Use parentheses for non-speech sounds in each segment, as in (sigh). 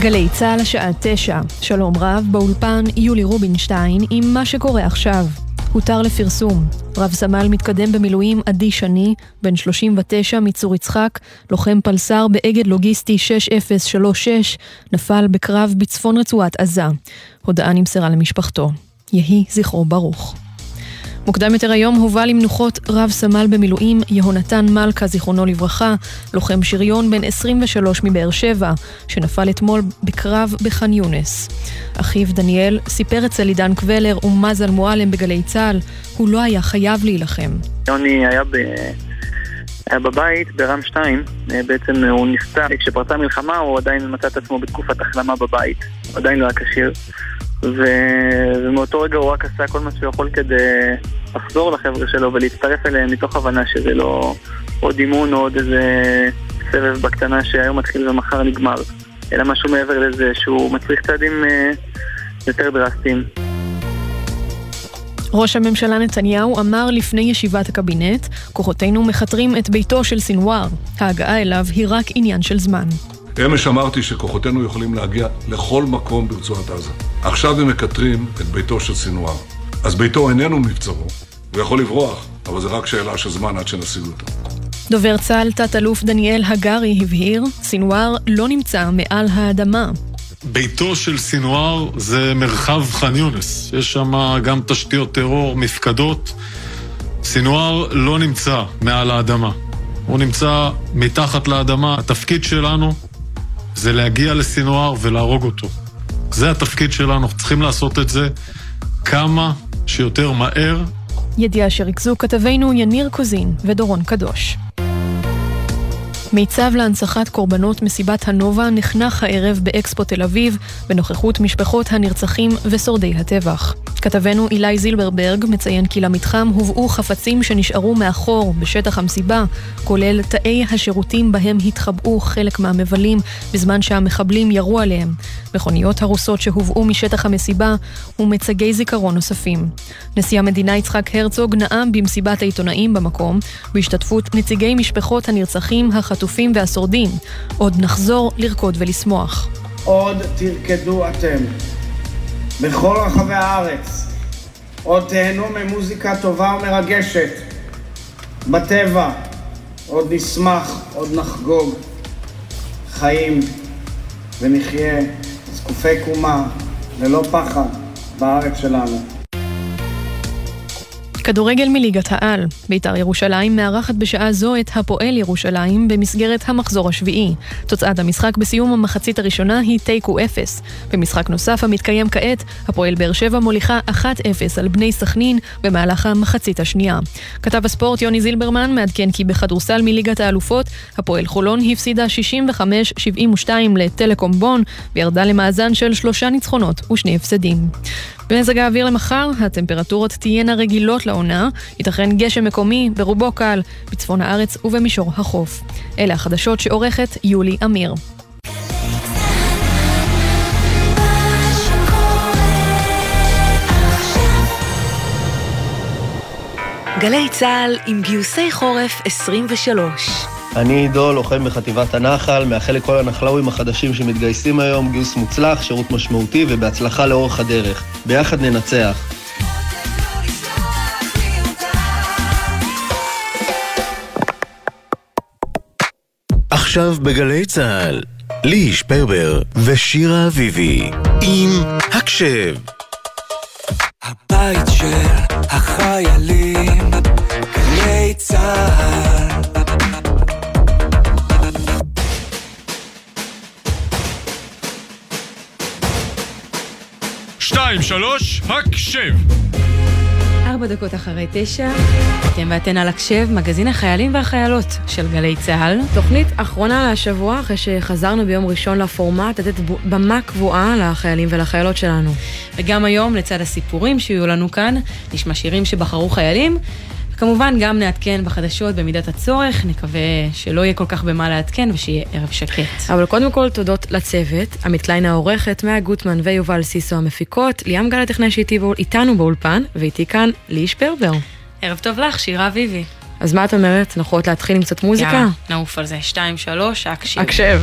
גלי צה"ל השעה תשע, שלום רב, באולפן יולי רובינשטיין עם מה שקורה עכשיו. הותר לפרסום. רב סמל מתקדם במילואים עדי שני, בן 39 מצור יצחק, לוחם פלס"ר באגד לוגיסטי 6036, נפל בקרב בצפון רצועת עזה. הודעה נמסרה למשפחתו. יהי זכרו ברוך. מוקדם יותר היום הובא למנוחות רב סמל במילואים יהונתן מלכה, זיכרונו לברכה, לוחם שריון בן 23 מבאר שבע, שנפל אתמול בקרב בח'אן יונס. אחיו דניאל סיפר אצל עידן קבלר ומזל מועלם בגלי צה"ל, הוא לא היה חייב להילחם. יוני היה ב... היה בבית ברם 2, בעצם הוא נפצע, כשפרצה המלחמה הוא עדיין מצא את עצמו בתקופת החלמה בבית, הוא עדיין לא היה כשיר. ו... ומאותו רגע הוא רק עשה כל מה שהוא יכול כדי לחזור לחבר'ה שלו ולהצטרף אליהם מתוך הבנה שזה לא עוד אימון או עוד איזה סבב בקטנה שהיום מתחיל ומחר נגמר, אלא משהו מעבר לזה שהוא מצריך צעדים אה, יותר דרסטיים. ראש הממשלה נתניהו אמר לפני ישיבת הקבינט, כוחותינו מכתרים את ביתו של סינואר. ההגעה אליו היא רק עניין של זמן. אמש אמרתי שכוחותינו יכולים להגיע לכל מקום ברצועת עזה. עכשיו הם מקטרים את ביתו של סינואר. אז ביתו איננו מבצרו, הוא יכול לברוח, אבל זה רק שאלה של זמן עד שנשיג אותו. דובר צה"ל, תת-אלוף דניאל הגרי, הבהיר, סינואר לא נמצא מעל האדמה. ביתו של סינואר זה מרחב ח'אן יונס. יש שם גם תשתיות טרור, מפקדות. סינואר לא נמצא מעל האדמה. הוא נמצא מתחת לאדמה. התפקיד שלנו זה להגיע לסינואר ולהרוג אותו. זה התפקיד שלנו, צריכים לעשות את זה כמה שיותר מהר. ידיעה שריכזו כתבינו יניר קוזין ודורון קדוש. מיצב להנצחת קורבנות מסיבת הנובה נחנך הערב באקספו תל אביב בנוכחות משפחות הנרצחים ושורדי הטבח. כתבנו אילי זילברברג מציין כי למתחם הובאו חפצים שנשארו מאחור בשטח המסיבה, כולל תאי השירותים בהם התחבאו חלק מהמבלים בזמן שהמחבלים ירו עליהם, מכוניות הרוסות שהובאו משטח המסיבה ומצגי זיכרון נוספים. נשיא המדינה יצחק הרצוג נאם במסיבת העיתונאים במקום, בהשתתפות נציגי משפחות הנרצחים, החטופים והשורדים. עוד נחזור לרקוד ולשמוח. עוד תרקדו אתם. בכל רחבי הארץ. עוד תהנו ממוזיקה טובה ומרגשת. בטבע. עוד נשמח, עוד נחגוג. חיים ונחיה זקופי קומה, ללא פחד, בארץ שלנו. כדורגל מליגת העל. בית"ר ירושלים מארחת בשעה זו את הפועל ירושלים במסגרת המחזור השביעי. תוצאת המשחק בסיום המחצית הראשונה היא תיקו אפס. במשחק נוסף המתקיים כעת, הפועל באר שבע מוליכה 1-0 על בני סכנין במהלך המחצית השנייה. כתב הספורט יוני זילברמן מעדכן כי בכדורסל מליגת האלופות, הפועל חולון הפסידה 65-72 לטלקום בון וירדה למאזן של שלושה ניצחונות ושני הפסדים. במזג האוויר למחר, הטמפרטורות תהיינה רגילות לעונה, ייתכן גשם מקומי, ברובו קל, בצפון הארץ ובמישור החוף. אלה החדשות שעורכת יולי אמיר. גלי צה"ל עם גיוסי חורף 23 אני עידו, לוחם בחטיבת הנחל, מאחל לכל הנחלאוים החדשים שמתגייסים היום גיוס מוצלח, שירות משמעותי ובהצלחה לאורך הדרך. ביחד ננצח. עכשיו בגלי צה"ל, ליהי שפרבר ושירה אביבי עם הקשב. הבית של החיילים, גלי צה"ל שתיים, שלוש, הקשב! ארבע דקות אחרי תשע, אתם ואתן על הקשב, מגזין החיילים והחיילות של גלי צה"ל. תוכנית אחרונה להשבוע, אחרי שחזרנו ביום ראשון לפורמט, לתת במה קבועה לחיילים ולחיילות שלנו. וגם היום, לצד הסיפורים שיהיו לנו כאן, נשמע שירים שבחרו חיילים, כמובן גם נעדכן בחדשות במידת הצורך, נקווה שלא יהיה כל כך במה לעדכן ושיהיה ערב שקט. אבל קודם כל תודות לצוות, עמית קליין העורכת, מאיה גוטמן ויובל סיסו המפיקות, ליאם גל הטכנאי שאיתנו באולפן, ואיתי כאן ליש פרבר. ערב טוב לך, שירה אביבי. אז מה את אומרת? אנחנו יכולות להתחיל עם קצת מוזיקה? יאללה, נעוף על זה. שתיים, שלוש, הקשיב. הקשב.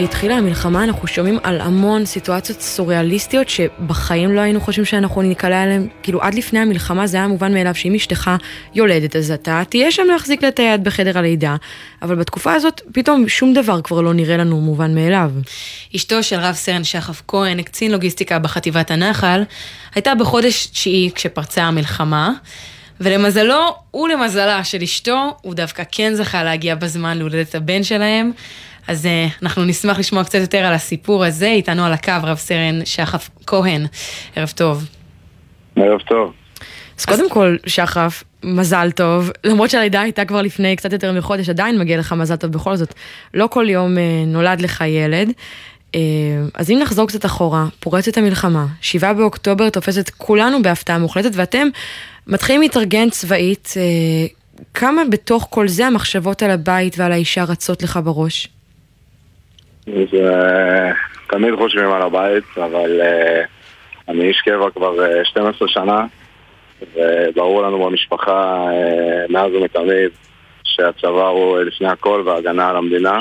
שהתחילה המלחמה אנחנו שומעים על המון סיטואציות סוריאליסטיות שבחיים לא היינו חושבים שאנחנו ניקלע אליהן, כאילו עד לפני המלחמה זה היה מובן מאליו שאם אשתך יולדת אז אתה תהיה שם להחזיק לה את היד בחדר הלידה, אבל בתקופה הזאת פתאום שום דבר כבר לא נראה לנו מובן מאליו. אשתו של רב סרן שחף כהן, קצין לוגיסטיקה בחטיבת הנחל, הייתה בחודש תשיעי כשפרצה המלחמה. ולמזלו ולמזלה של אשתו, הוא דווקא כן זכה להגיע בזמן להולדת הבן שלהם. אז uh, אנחנו נשמח לשמוע קצת יותר על הסיפור הזה. איתנו על הקו רב סרן שחף כהן. ערב טוב. ערב טוב. אז קודם כל, שחף, מזל טוב. למרות שהלידה הייתה כבר לפני קצת יותר מחודש, עדיין מגיע לך מזל טוב בכל זאת. לא כל יום uh, נולד לך ילד. Uh, אז אם נחזור קצת אחורה, פורצת המלחמה, 7 באוקטובר תופס את כולנו בהפתעה מוחלטת, ואתם מתחילים להתארגן צבאית. Uh, כמה בתוך כל זה המחשבות על הבית ועל האישה רצות לך בראש? אה, תמיד חושבים על הבית, אבל אה, אני איש קבע כבר 12 אה, שנה, וברור לנו במשפחה מאז ומתמיד שהצבא הוא לפני הכל והגנה על המדינה.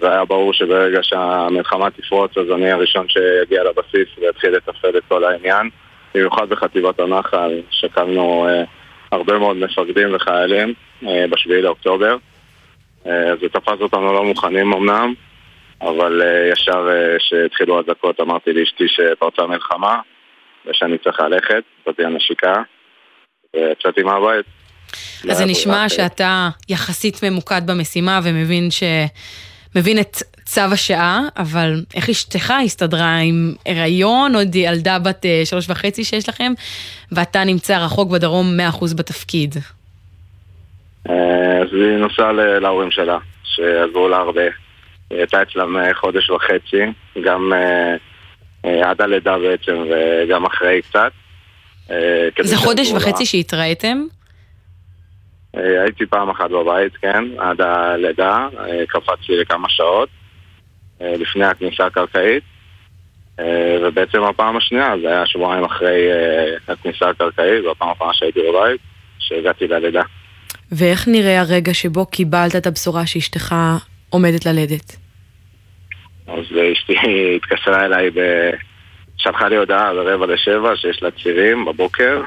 והיה ברור שברגע שהמלחמה תפרוץ אז אני הראשון שיגיע לבסיס ויתחיל לתפעל את כל העניין. במיוחד בחטיבת הנחל, שקלנו הרבה מאוד מפקדים וחיילים בשביעי לאוקטובר. זה תפס אותנו לא מוכנים אמנם, אבל uh, ישר כשהתחילו uh, הדקות אמרתי לאשתי שפרצה מלחמה ושאני צריך ללכת, זאתי הנשיקה ויצאתי מהבית. אז זה נשמע שאתה יחסית ממוקד במשימה ומבין ש... מבין את צו השעה, אבל איך אשתך הסתדרה עם הריון, עוד ילדה בת uh, שלוש וחצי שיש לכם, ואתה נמצא רחוק בדרום 100% בתפקיד? אז היא נוסעה להורים שלה, שעזרו לה הרבה. היא הייתה אצלם חודש וחצי, גם עד הלידה בעצם וגם אחרי קצת. זה חודש וחצי שהתראיתם? הייתי פעם אחת בבית, כן, עד הלידה, קפצתי לכמה שעות לפני הכניסה הקרקעית. ובעצם הפעם השנייה, זה היה שבועיים אחרי הכניסה הקרקעית, זו הפעם האחרונה שהייתי בבית, שהגעתי ללידה. ואיך נראה הרגע שבו קיבלת את הבשורה שאשתך עומדת ללדת? אז אשתי התקשרה אליי, ב... שלחה לי הודעה ברבע לשבע שיש לה צירים בבוקר,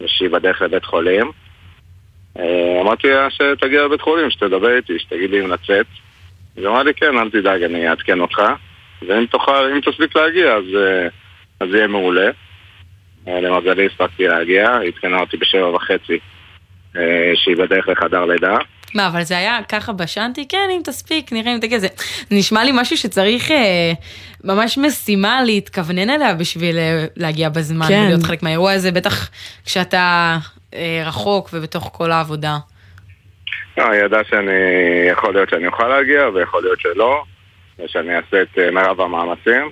ושהיא בדרך לבית חולים. אמרתי לה שתגיע לבית חולים, שתדבר איתי, שתגיד לי אם לצאת. היא אמרה לי כן, אל תדאג, אני אעדכן אותך. ואם תוכל, אם תספיק להגיע, אז, אז יהיה מעולה. למזלי הספקתי להגיע, היא עדכנה אותי בשבע וחצי שהיא בדרך לחדר לידה. מה, אבל זה היה ככה בשנתי? כן, אם תספיק, נראה אם תגיע. זה נשמע לי משהו שצריך אה, ממש משימה להתכוונן אליה בשביל אה, להגיע בזמן כן. ולהיות חלק מהאירוע הזה, בטח כשאתה אה, רחוק ובתוך כל העבודה. לא, היא ידעה שאני, יכול להיות שאני אוכל להגיע ויכול להיות שלא, ושאני אעשה את מרב המאמצים,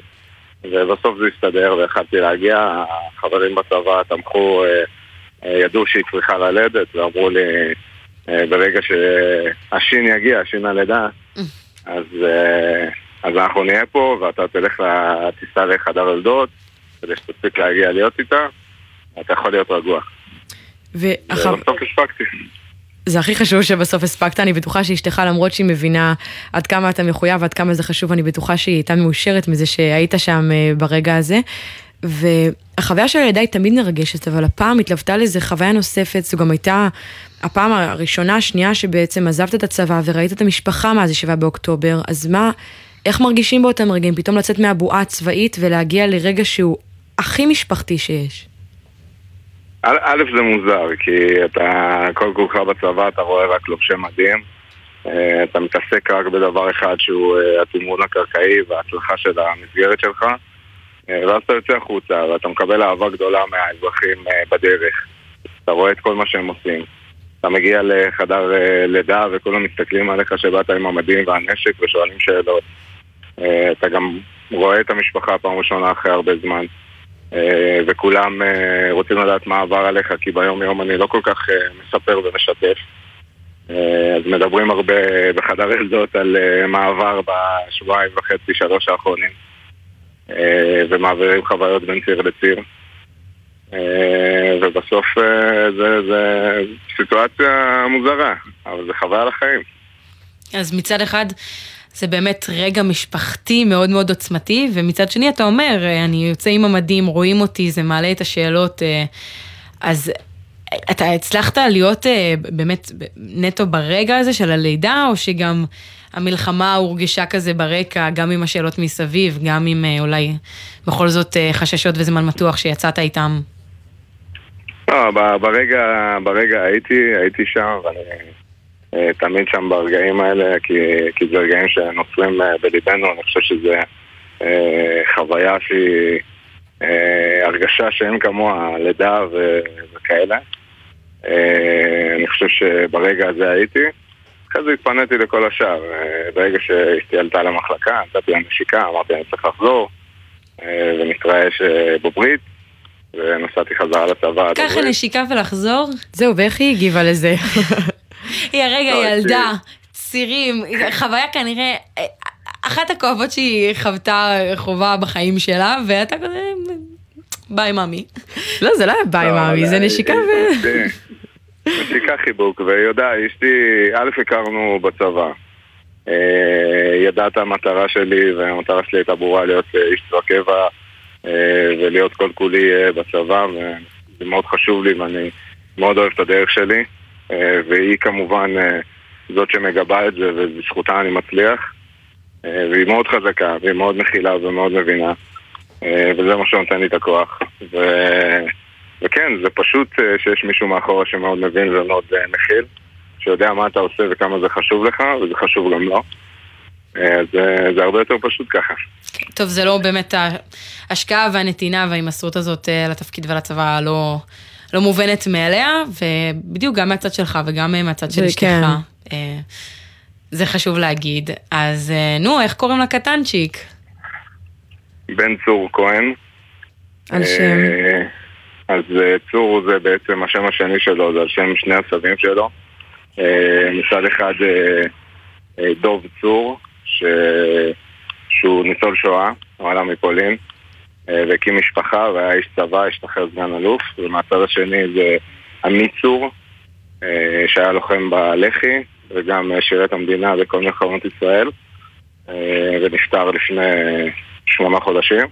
ובסוף זה הסתדר והחלטתי להגיע, החברים בצבא תמכו, ידעו שהיא צריכה ללדת, ואמרו לי, ברגע שהשין יגיע, שין הלידה, אז, אז אנחנו נהיה פה, ואתה תלך לטיסה לחדר יולדות, כדי שתספיק להגיע להיות איתה, אתה יכול להיות רגוע. ואחר... ובסוף הספקתי. זה הכי חשוב שבסוף הספקת, אני בטוחה שאשתך למרות שהיא מבינה עד כמה אתה מחויב ועד כמה זה חשוב, אני בטוחה שהיא הייתה מאושרת מזה שהיית שם ברגע הזה. והחוויה של הלידה היא תמיד מרגשת, אבל הפעם התלוותה לזה חוויה נוספת, זו גם הייתה הפעם הראשונה, השנייה שבעצם עזבת את הצבא וראית את המשפחה מאז 7 באוקטובר, אז מה, איך מרגישים באותם רגעים? פתאום לצאת מהבועה הצבאית ולהגיע לרגע שהוא הכי משפחתי שיש. א', זה מוזר, כי אתה כל כולך בצבא, אתה רואה רק לובשי מדים. אתה מתעסק רק בדבר אחד שהוא התמרון הקרקעי וההצלחה של המסגרת שלך. ואז אתה יוצא החוצה ואתה מקבל אהבה גדולה מהאזרחים בדרך. אתה רואה את כל מה שהם עושים. אתה מגיע לחדר לידה וכולם מסתכלים עליך שבאת עם המדים והנשק ושואלים שאלות. אתה גם רואה את המשפחה פעם ראשונה אחרי הרבה זמן. וכולם רוצים לדעת מה עבר עליך, כי ביום יום אני לא כל כך מספר ומשתף. אז מדברים הרבה בחדר ילדות על מה עבר בשבועיים וחצי, שלוש האחרונים. ומעבירים חוויות בין ציר לציר. ובסוף זה, זה סיטואציה מוזרה, אבל זה חוויה לחיים. אז מצד אחד זה באמת רגע משפחתי מאוד מאוד עוצמתי, ומצד שני אתה אומר, אני יוצא עם המדים, רואים אותי, זה מעלה את השאלות, אז אתה הצלחת להיות באמת נטו ברגע הזה של הלידה, או שגם המלחמה הורגשה כזה ברקע, גם עם השאלות מסביב, גם עם אולי בכל זאת חששות וזמן מתוח שיצאת איתם? לא, ברגע, ברגע הייתי, הייתי שם, ואני תמיד שם ברגעים האלה, כי, כי זה רגעים שנוצרים בליבנו, אני חושב שזה חוויה שהיא הרגשה שאין כמוה, לידה וכאלה. אני חושב שברגע הזה הייתי. אחרי זה התפניתי לכל השאר. ברגע שאשתי עלתה למחלקה, נתתי לה נשיקה, אמרתי אני צריך לחזור, ונתראה בברית, ונסעתי חזרה לצבא. ככה נשיקה ולחזור? זהו, ואיך היא הגיבה לזה? (laughs) היא הרגע ילדה, צירים, חוויה כנראה, אחת הכואבות שהיא חוותה חובה בחיים שלה, ואתה כזה, ביי ממי. לא, זה לא היה ביי ממי, זה נשיקה ו... נשיקה חיבוק, ויודע, אשתי, א', הכרנו בצבא. ידעה את המטרה שלי, והמטרה שלי הייתה ברורה להיות איש צבא קבע ולהיות כל כולי בצבא, וזה מאוד חשוב לי ואני מאוד אוהב את הדרך שלי, והיא כמובן זאת שמגבה את זה, ובזכותה אני מצליח, והיא מאוד חזקה, והיא מאוד מכילה ומאוד מבינה, וזה מה שנותן לי את הכוח. ו... וכן, זה פשוט שיש מישהו מאחורה שמאוד מבין ומאוד מכיל, שיודע מה אתה עושה וכמה זה חשוב לך, וזה חשוב גם לו. אז זה הרבה יותר פשוט ככה. טוב, זה לא באמת ההשקעה והנתינה וההימסרות הזאת לתפקיד ולצבא לא, לא מובנת מאליה, ובדיוק גם מהצד שלך וגם מהצד של אשתך. זה חשוב להגיד. אז אה, נו, איך קוראים לקטנצ'יק? בן צור כהן. על שם? אז צור זה בעצם השם השני שלו, זה על שם שני הסבים שלו. מצד אחד דוב צור, ש... שהוא ניצול שואה, הוא עלה מפולין, והקים משפחה והיה איש צבא, השתחרר סגן אלוף, ומהצד השני זה עמית צור, שהיה לוחם בלח"י, וגם שירת המדינה בכל מלחמות ישראל, ונפטר לפני שמונה חודשים.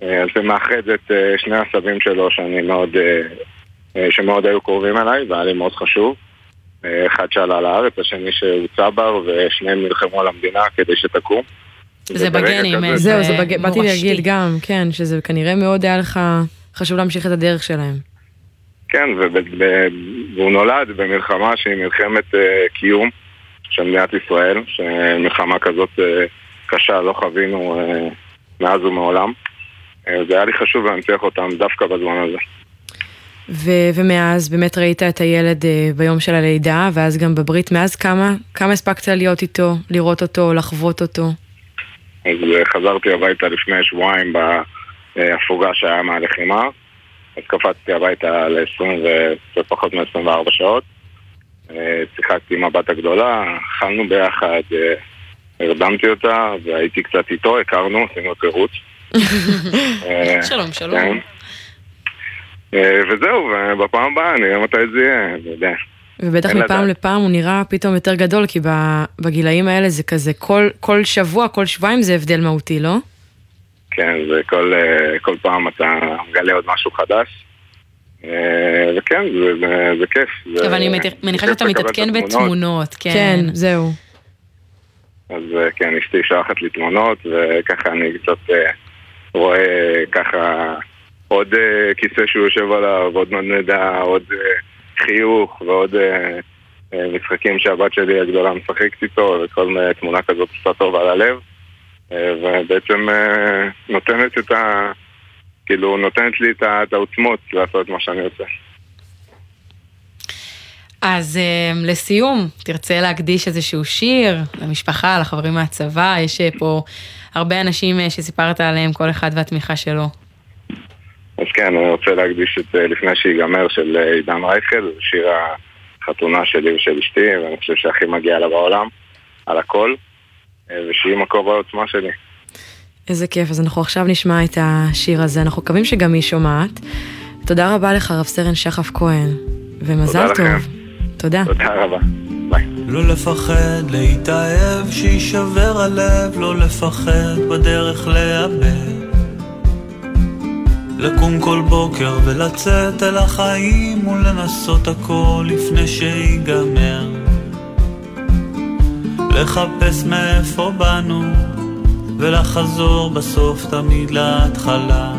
אז זה מאחד את שני הסבים שלו שאני מאוד, שמאוד היו קרובים אליי, והיה לי מאוד חשוב. אחד שעלה לארץ, השני שהוא צבר, ושניהם נלחמו על המדינה כדי שתקום. זה בגנים, זה זהו, זה בג... באתי להגיד גם, כן, שזה כנראה מאוד היה לך חשוב להמשיך את הדרך שלהם. כן, והוא נולד במלחמה שהיא מלחמת uh, קיום של מדינת ישראל, שמלחמה כזאת uh, קשה לא חווינו מאז ומעולם. זה היה לי חשוב להנציח אותם דווקא בזמן הזה. ו- ומאז באמת ראית את הילד uh, ביום של הלידה, ואז גם בברית, מאז כמה, כמה הספקת להיות איתו, לראות אותו, לחוות אותו? אז חזרתי הביתה לפני שבועיים בהפוגה שהיה מהלחימה. אז קפצתי הביתה ל-20 ופחות מ-24 שעות. שיחקתי עם הבת הגדולה, אכלנו ביחד, הרדמתי אותה והייתי קצת איתו, הכרנו, עשינו היכרות. (laughs) שלום, שלום. וזהו, ובפעם הבאה נראה מתי זה יהיה, אני יודע. ובטח מפעם לפעם הוא נראה פתאום יותר גדול, כי בגילאים האלה זה כזה כל, כל שבוע, כל שבועיים זה הבדל מהותי, לא? כן, זה כל, כל פעם אתה מגלה עוד משהו חדש. וכן, זה, זה, זה כיף. אבל אני מניחה שאתה מתעדכן בתמונות, כן. כן, זהו. אז כן, אשתי שולחת לי תמונות, וככה אני קצת רואה ככה עוד כיסא שהוא יושב עליו, עוד נדע, עוד חיוך ועוד משחקים שהבת שלי הגדולה משחקת איתו, וכל תמונה כזאת עושה טוב על הלב. ובעצם נותנת את ה... כאילו, נותנת לי את העוצמות לעשות מה שאני עושה. אז לסיום, תרצה להקדיש איזשהו שיר למשפחה, לחברים מהצבא, יש פה הרבה אנשים שסיפרת עליהם, כל אחד והתמיכה שלו. אז כן, אני רוצה להקדיש את לפני שיגמר של עידן רייכל, זה שיר החתונה שלי ושל אשתי, ואני חושב שהכי מגיע לה בעולם, על הכל. ושהיא מקור העוצמה שלי. איזה כיף, אז אנחנו עכשיו נשמע את השיר הזה, אנחנו מקווים שגם היא שומעת. תודה רבה לך, רב סרן שחף כהן, ומזל תודה טוב. לכם. תודה. תודה רבה. ביי. לא לפחד להתאהב, שיישבר הלב, לא לפחד בדרך לאבד. לקום כל בוקר ולצאת אל החיים ולנסות הכל לפני שיגמר. לחפש מאיפה באנו ולחזור בסוף תמיד להתחלה.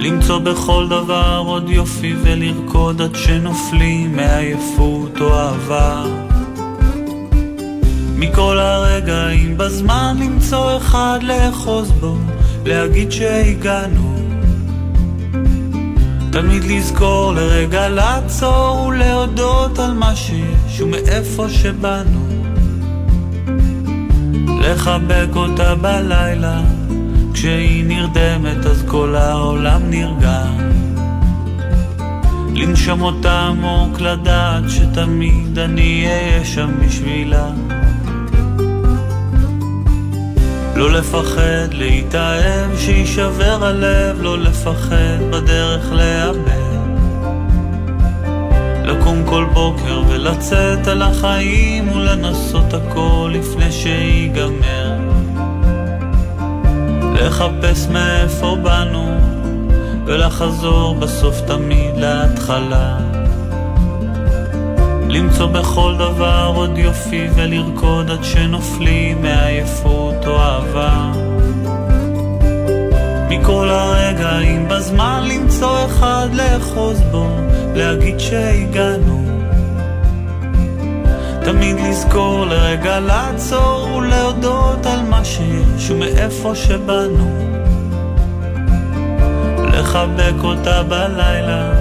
למצוא בכל דבר עוד יופי ולרקוד עד שנופלים מעייפות או אהבה. מכל הרגעים בזמן למצוא אחד לאחוז בו להגיד שהגענו. תמיד לזכור לרגע לעצור ולהודות על מה שיש ומאיפה שבאנו. לחבק אותה בלילה כשהיא נרדמת אז כל העולם נרגע. לנשום אותה עמוק לדעת שתמיד אני אהיה שם בשבילה לא לפחד להתאהב, שיישבר הלב, לא לפחד בדרך לאבד. לקום כל בוקר ולצאת על החיים ולנסות הכל לפני שיגמר. לחפש מאיפה באנו ולחזור בסוף תמיד להתחלה. למצוא בכל דבר עוד יופי ולרקוד עד שנופלים מעייפות או אהבה. מכל הרגעים בזמן למצוא אחד לאחוז בו, להגיד שהגענו. תמיד לזכור לרגע לעצור ולהודות על מה שיש ומאיפה שבאנו. לחבק אותה בלילה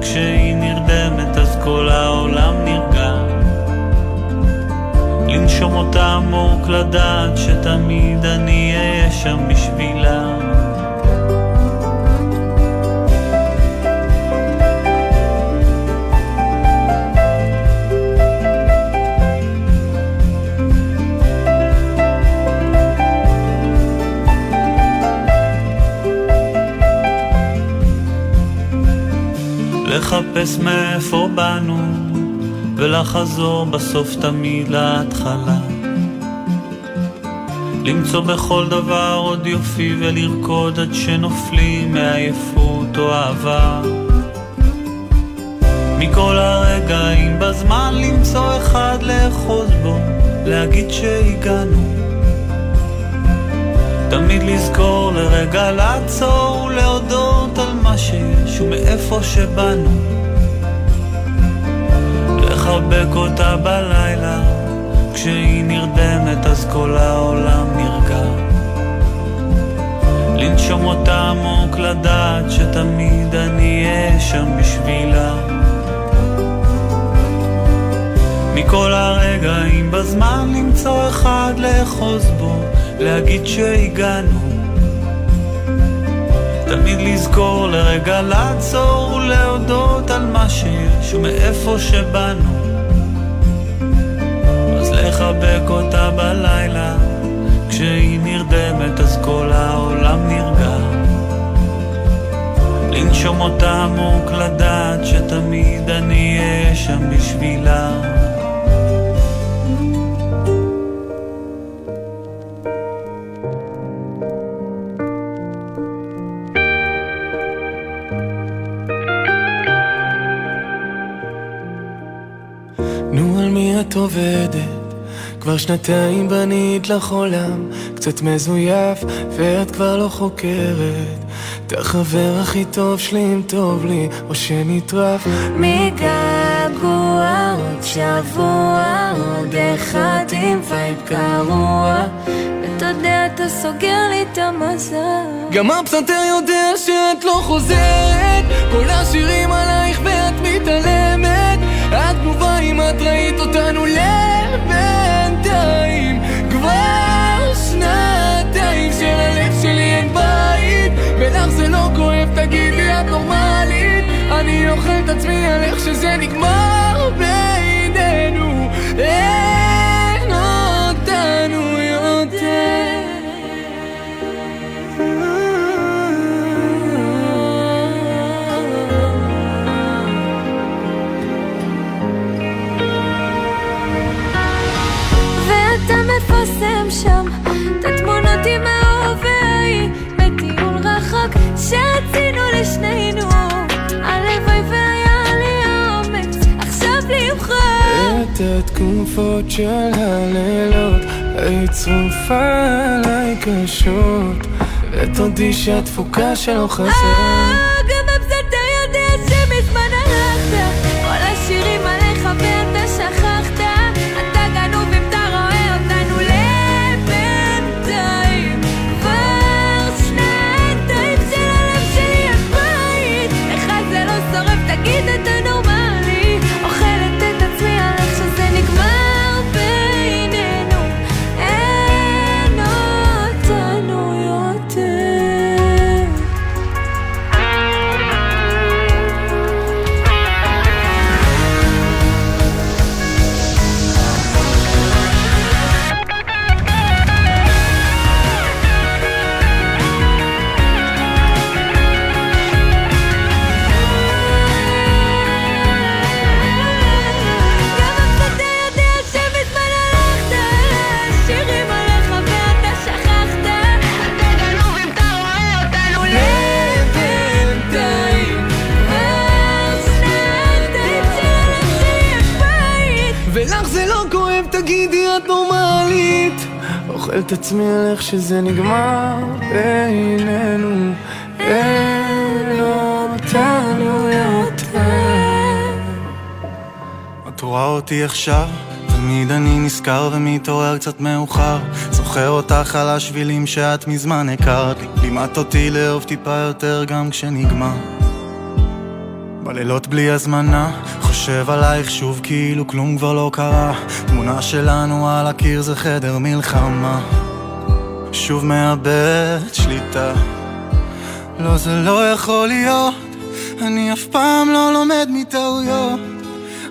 כשהיא נרדמת כל העולם נרגע. לנשום אותה עמוק לדעת שתמיד אני אהיה שם בשבילה. לחפש מאיפה באנו ולחזור בסוף תמיד להתחלה. למצוא בכל דבר עוד יופי ולרקוד עד שנופלים מעייפות או אהבה. מכל הרגעים בזמן למצוא אחד לאחוז בו להגיד שהגענו. תמיד לזכור לרגע לעצור ולהודות על מה שיש ומאיפה שבאנו. לחבק אותה בלילה כשהיא נרדמת אז כל העולם נרגע. לנשום אותה עמוק לדעת שתמיד אני אהיה שם בשבילה. מכל הרגעים בזמן למצוא אחד לאחוז בו להגיד שהגענו תמיד לזכור לרגע לעצור ולהודות על מה שיש ומאיפה שבאנו. אז לחבק אותה בלילה כשהיא נרדמת אז כל העולם נרגע. לנשום אותה עמוק לדעת שתמיד אני אהיה שם בשבילה כבר שנתיים בנית לך עולם קצת מזויף ואת כבר לא חוקרת. את החבר הכי טוב שלי אם טוב לי או שנטרף. מגעגוע עוד שבוע עוד אחד עם וייב גרוע. יודע אתה סוגר לי את המזל. גם הפסנתר יודע שאת לא חוזרת. כל השירים עלייך ואת מתעלמת את תגובה אם את ראית אותנו לבינתיים כבר שנתיים שללב שלי אין בית. ולך זה לא כואב תגידי את נורמלית. אני אוכל את עצמי על איך שזה נגמר בינינו מפרסם שם. את התמונות עם ההווה ההיא רחוק שרצינו לשנינו. הלוואי והיה לי האומץ עכשיו למחוק את התקופות של הלילות היית צרופה עליי קשות. ותודי שהתפוקה שלא חסר את עצמי על איך שזה נגמר בינינו אין אותנו יותר. את רואה אותי עכשיו? תמיד אני נזכר ומתעורר קצת מאוחר. זוכר אותך על השבילים שאת מזמן הכרת לי. לימדת אותי לאהוב טיפה יותר גם כשנגמר. בלילות בלי הזמנה, חושב עלייך שוב כאילו כלום כבר לא קרה. תמונה שלנו על הקיר זה חדר מלחמה. שוב מאבד שליטה. לא, זה לא יכול להיות, אני אף פעם לא לומד מטעויות.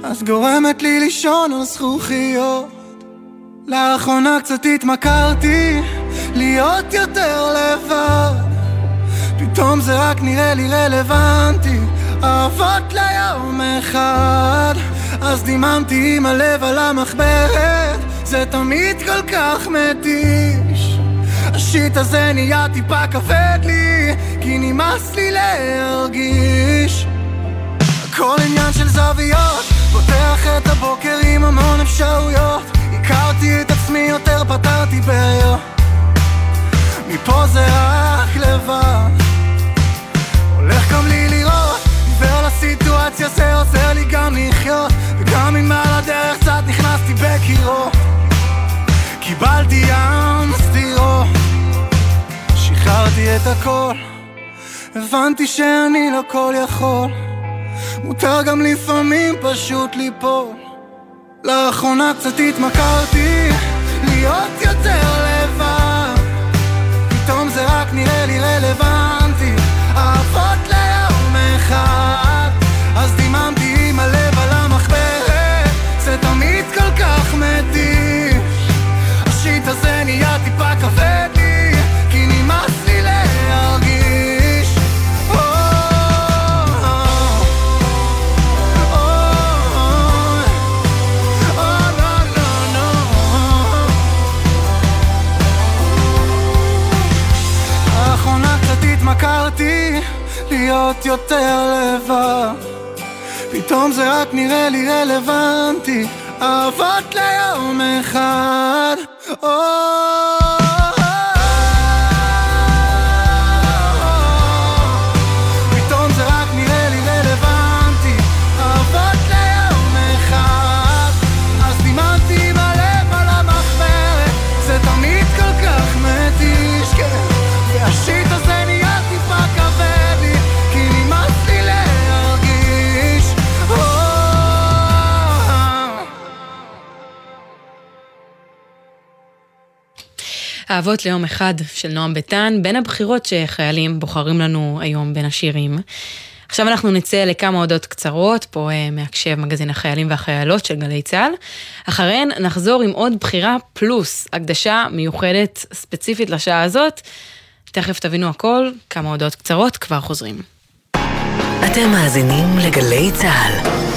אז גורמת לי לישון על זכוכיות. לאחרונה קצת התמכרתי, להיות יותר לבד. פתאום זה רק נראה לי רלוונטי, אהבות ליום אחד. אז דיממתי עם הלב על המחברת, זה תמיד כל כך מתיש. השיט הזה נהיה טיפה כבד לי, כי נמאס לי להרגיש. הכל עניין של זוויות, פותח את הבוקר עם המון אפשרויות. הכרתי את עצמי יותר, פתרתי בעיות. מפה זה רק לבד. הולך גם לי זה עוזר לי גם לחיות. וגם אם על הדרך קצת נכנסתי בקירות. קיבלתי ים סתירות. שחררתי את הכל, הבנתי שאני לא כל יכול. מותר גם לפעמים פשוט ליפול. לאחרונה קצת התמכרתי, להיות יותר לבד. פתאום זה רק נראה לי רלוונטי, יותר לבד פתאום זה רק נראה לי רלוונטי. אהבות ליום אחד. או... אהבות ליום אחד של נועם ביטן, בין הבחירות שחיילים בוחרים לנו היום בין השירים. עכשיו אנחנו נצא לכמה הודעות קצרות, פה אה, מהקשב מגזין החיילים והחיילות של גלי צה"ל. אחריהן נחזור עם עוד בחירה פלוס הקדשה מיוחדת ספציפית לשעה הזאת. תכף תבינו הכל, כמה הודעות קצרות, כבר חוזרים. אתם מאזינים לגלי צה"ל.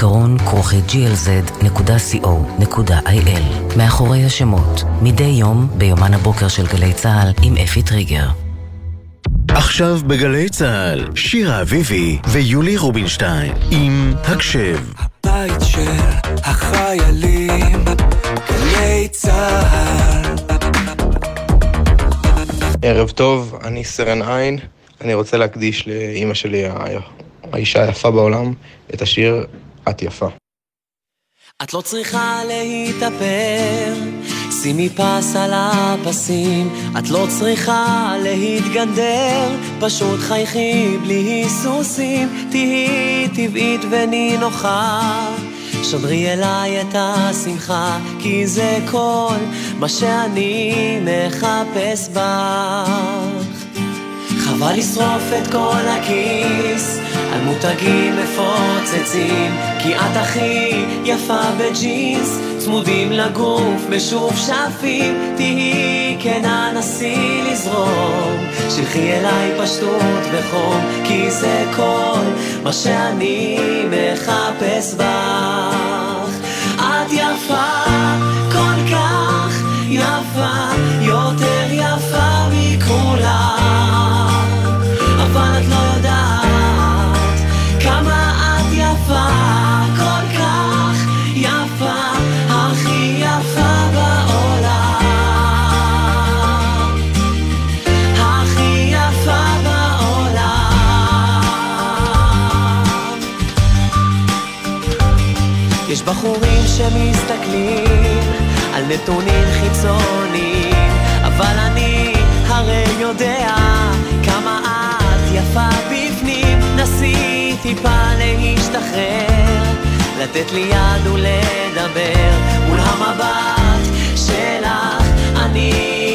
זיכרון כרוכי glz.co.il מאחורי השמות, מדי יום ביומן הבוקר של גלי צה"ל עם אפי טריגר. עכשיו בגלי צה"ל, שירה אביבי ויולי רובינשטיין עם הקשב. בית של החיילים, גלי צה"ל. ערב טוב, אני סרן עין. אני רוצה להקדיש לאימא שלי, האישה היפה בעולם, את השיר "את יפה". את לא צריכה להתאפר, שימי פס על הפסים, את לא צריכה להתגנדר, פשוט חייכי בלי היסוסים, תהיי טבעית ונינוחה. שדרי אליי את השמחה, כי זה כל מה שאני מחפש בך. חבל לשרוף את כל הכיס על מותגים מפוצצים כי את הכי יפה בג'ינס. צמודים לגוף משופשפים תהיי כנה נסי לזרום. שלחי אליי פשטות וחום כי זה כל מה שאני מחפש בך. את יפה כל כך יפה יותר יפה מכולם. אבל את לא יודעת יש בחורים שמסתכלים על נתונים חיצוניים, אבל אני הרי יודע כמה את יפה בפנים. נסי טיפה להשתחרר, לתת לי יד ולדבר מול המבט שלך. אני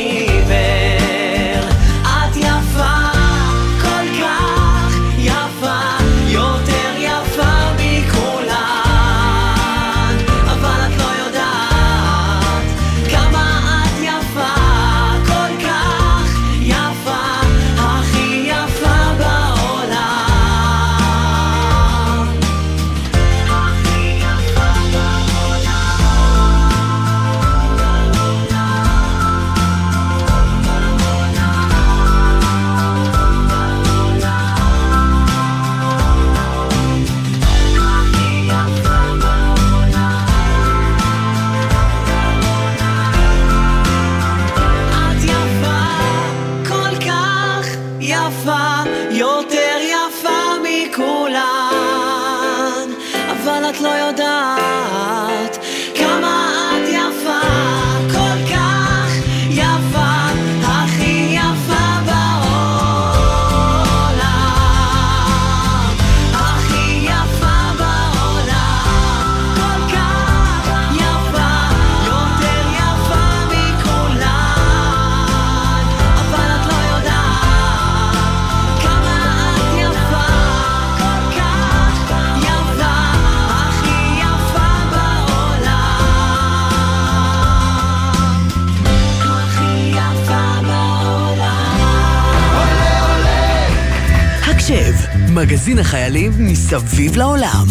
מגזין החיילים מסביב לעולם.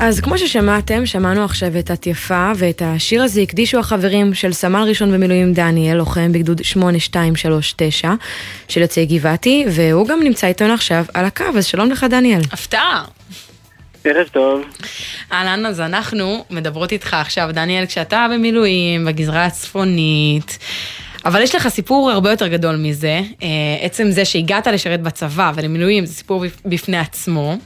אז כמו ששמעתם, שמענו עכשיו את את יפה, ואת השיר הזה הקדישו החברים של סמל ראשון במילואים דניאל, לוחם בגדוד 8239 של יוצאי גבעתי, והוא גם נמצא איתנו עכשיו על הקו, אז שלום לך דניאל. הפתעה. ערב טוב. אהלן, אז אנחנו מדברות איתך עכשיו, דניאל, כשאתה במילואים, בגזרה הצפונית. אבל יש לך סיפור הרבה יותר גדול מזה. אה, עצם זה שהגעת לשרת בצבא ולמילואים זה סיפור בפני עצמו.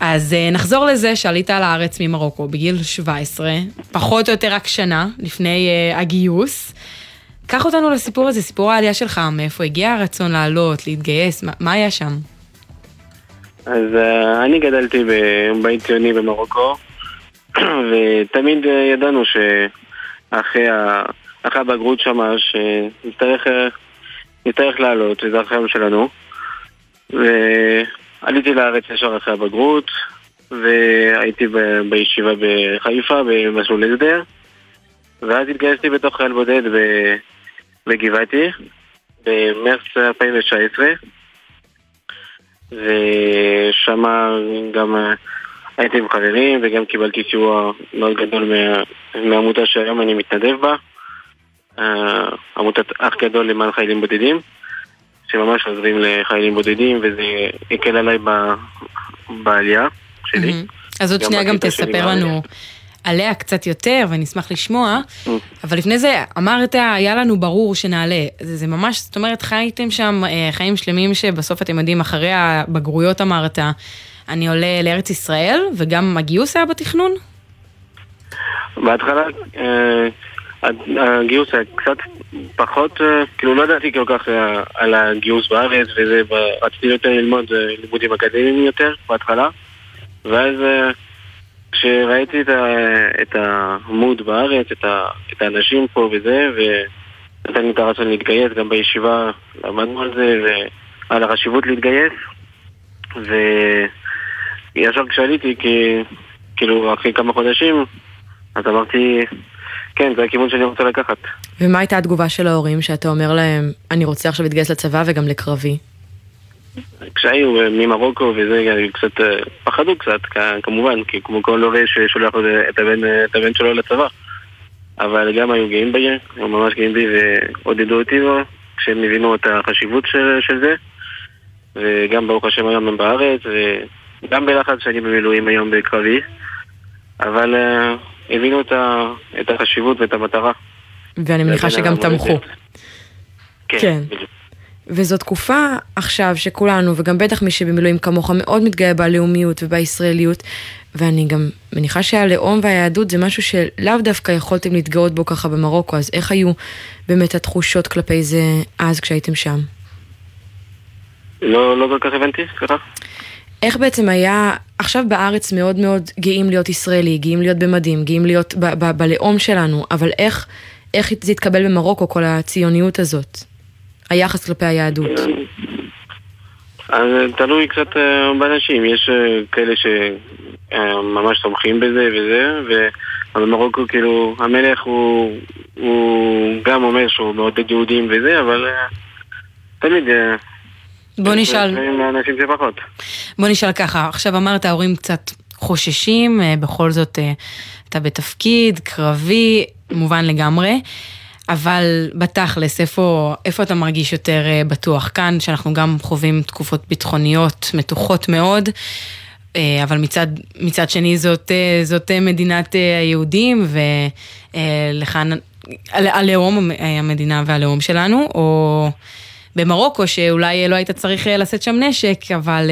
אז אה, נחזור לזה שעלית לארץ ממרוקו בגיל 17, פחות או יותר רק שנה לפני uh, הגיוס. קח אותנו לסיפור הזה, סיפור העלייה שלך, מאיפה הגיע הרצון לעלות, להתגייס, מה, היה שם? אז אני גדלתי בבית ציוני במרוקו, (clears throat) ותמיד ידענו שאחרי. אחרי הבגרות שם, שנצטרך לעלות, וזה החיים שלנו. ועליתי לארץ ישר אחרי הבגרות, והייתי ב- בישיבה בחיפה במסלול הסדר, ואז התגייסתי בתוך חייל בודד בגבעתי, במרץ 2019, ושם גם הייתי עם חברים וגם קיבלתי סיוע מאוד גדול מה, מהעמותה שהיום אני מתנדב בה. אה, עמותת אח גדול למען חיילים בודדים, שממש עוזרים לחיילים בודדים, וזה הקל עליי ב... בעלייה שלי. אז עוד שנייה גם תספר לנו עליה קצת יותר, ואני אשמח לשמוע, אבל לפני זה אמרת, היה לנו ברור שנעלה. זה, זה ממש, זאת אומרת, חייתם שם אה, חיים שלמים שבסוף אתם יודעים, אחרי הבגרויות אמרת, אני עולה לארץ ישראל, וגם הגיוס היה בתכנון? בהתחלה... הגיוס היה קצת פחות, אה, כאילו לא ידעתי כל כך אה, על הגיוס בארץ וזה, רציתי יותר ללמוד אה, לימודים אקדמיים יותר בהתחלה ואז כשראיתי את, ה, את המוד בארץ, את, האנשים פה וזה ונתן לי את הרצון להתגייס, גם בישיבה למדנו על זה ועל החשיבות להתגייס וישר כשעליתי, כאילו אחרי כמה חודשים אז אמרתי כן, זה הכיוון שאני רוצה לקחת. ומה הייתה התגובה של ההורים שאתה אומר להם, אני רוצה עכשיו להתגייס לצבא וגם לקרבי? כשהיו אה, ממרוקו וזה, קצת אה, פחדו קצת, כמובן, כי כמו כל הורה ששולח את הבן, אה, את הבן שלו לצבא. אבל גם היו גאים בי, היו ממש גאים בי ועודדו אותי בו, כשהם הבינו את החשיבות של, של זה. וגם ברוך השם היום הם בארץ, וגם בלחץ שאני במילואים היום בקרבי. אבל הבינו את, ה, את החשיבות ואת המטרה. ואני מניחה שגם תמכו. כן, כן. וזו תקופה עכשיו שכולנו, וגם בטח מי שבמילואים כמוך, מאוד מתגאה בלאומיות ובישראליות, ואני גם מניחה שהלאום והיהדות זה משהו שלאו דווקא יכולתם להתגאות בו ככה במרוקו, אז איך היו באמת התחושות כלפי זה אז כשהייתם שם? לא, לא כל כך הבנתי, סליחה. איך בעצם היה, עכשיו בארץ מאוד מאוד גאים להיות ישראלי, גאים להיות במדים, גאים להיות ב- ב- בלאום שלנו, אבל איך, איך זה התקבל במרוקו, כל הציוניות הזאת? היחס כלפי היהדות. אז תלוי קצת אה, באנשים, יש אה, כאלה שממש תומכים בזה וזה, ובמרוקו כאילו המלך הוא, הוא גם אומר שהוא מעודד יהודים וזה, אבל אה, תמיד... בוא נשאל... אנשים שפחות. בוא נשאל ככה, עכשיו אמרת ההורים קצת חוששים, בכל זאת אתה בתפקיד, קרבי, מובן לגמרי. אבל בתכלס, איפה, איפה אתה מרגיש יותר בטוח? כאן, שאנחנו גם חווים תקופות ביטחוניות מתוחות מאוד, אבל מצד, מצד שני זאת, זאת מדינת היהודים, ולכאן הלאום, המדינה והלאום שלנו, או במרוקו, שאולי לא היית צריך לשאת שם נשק, אבל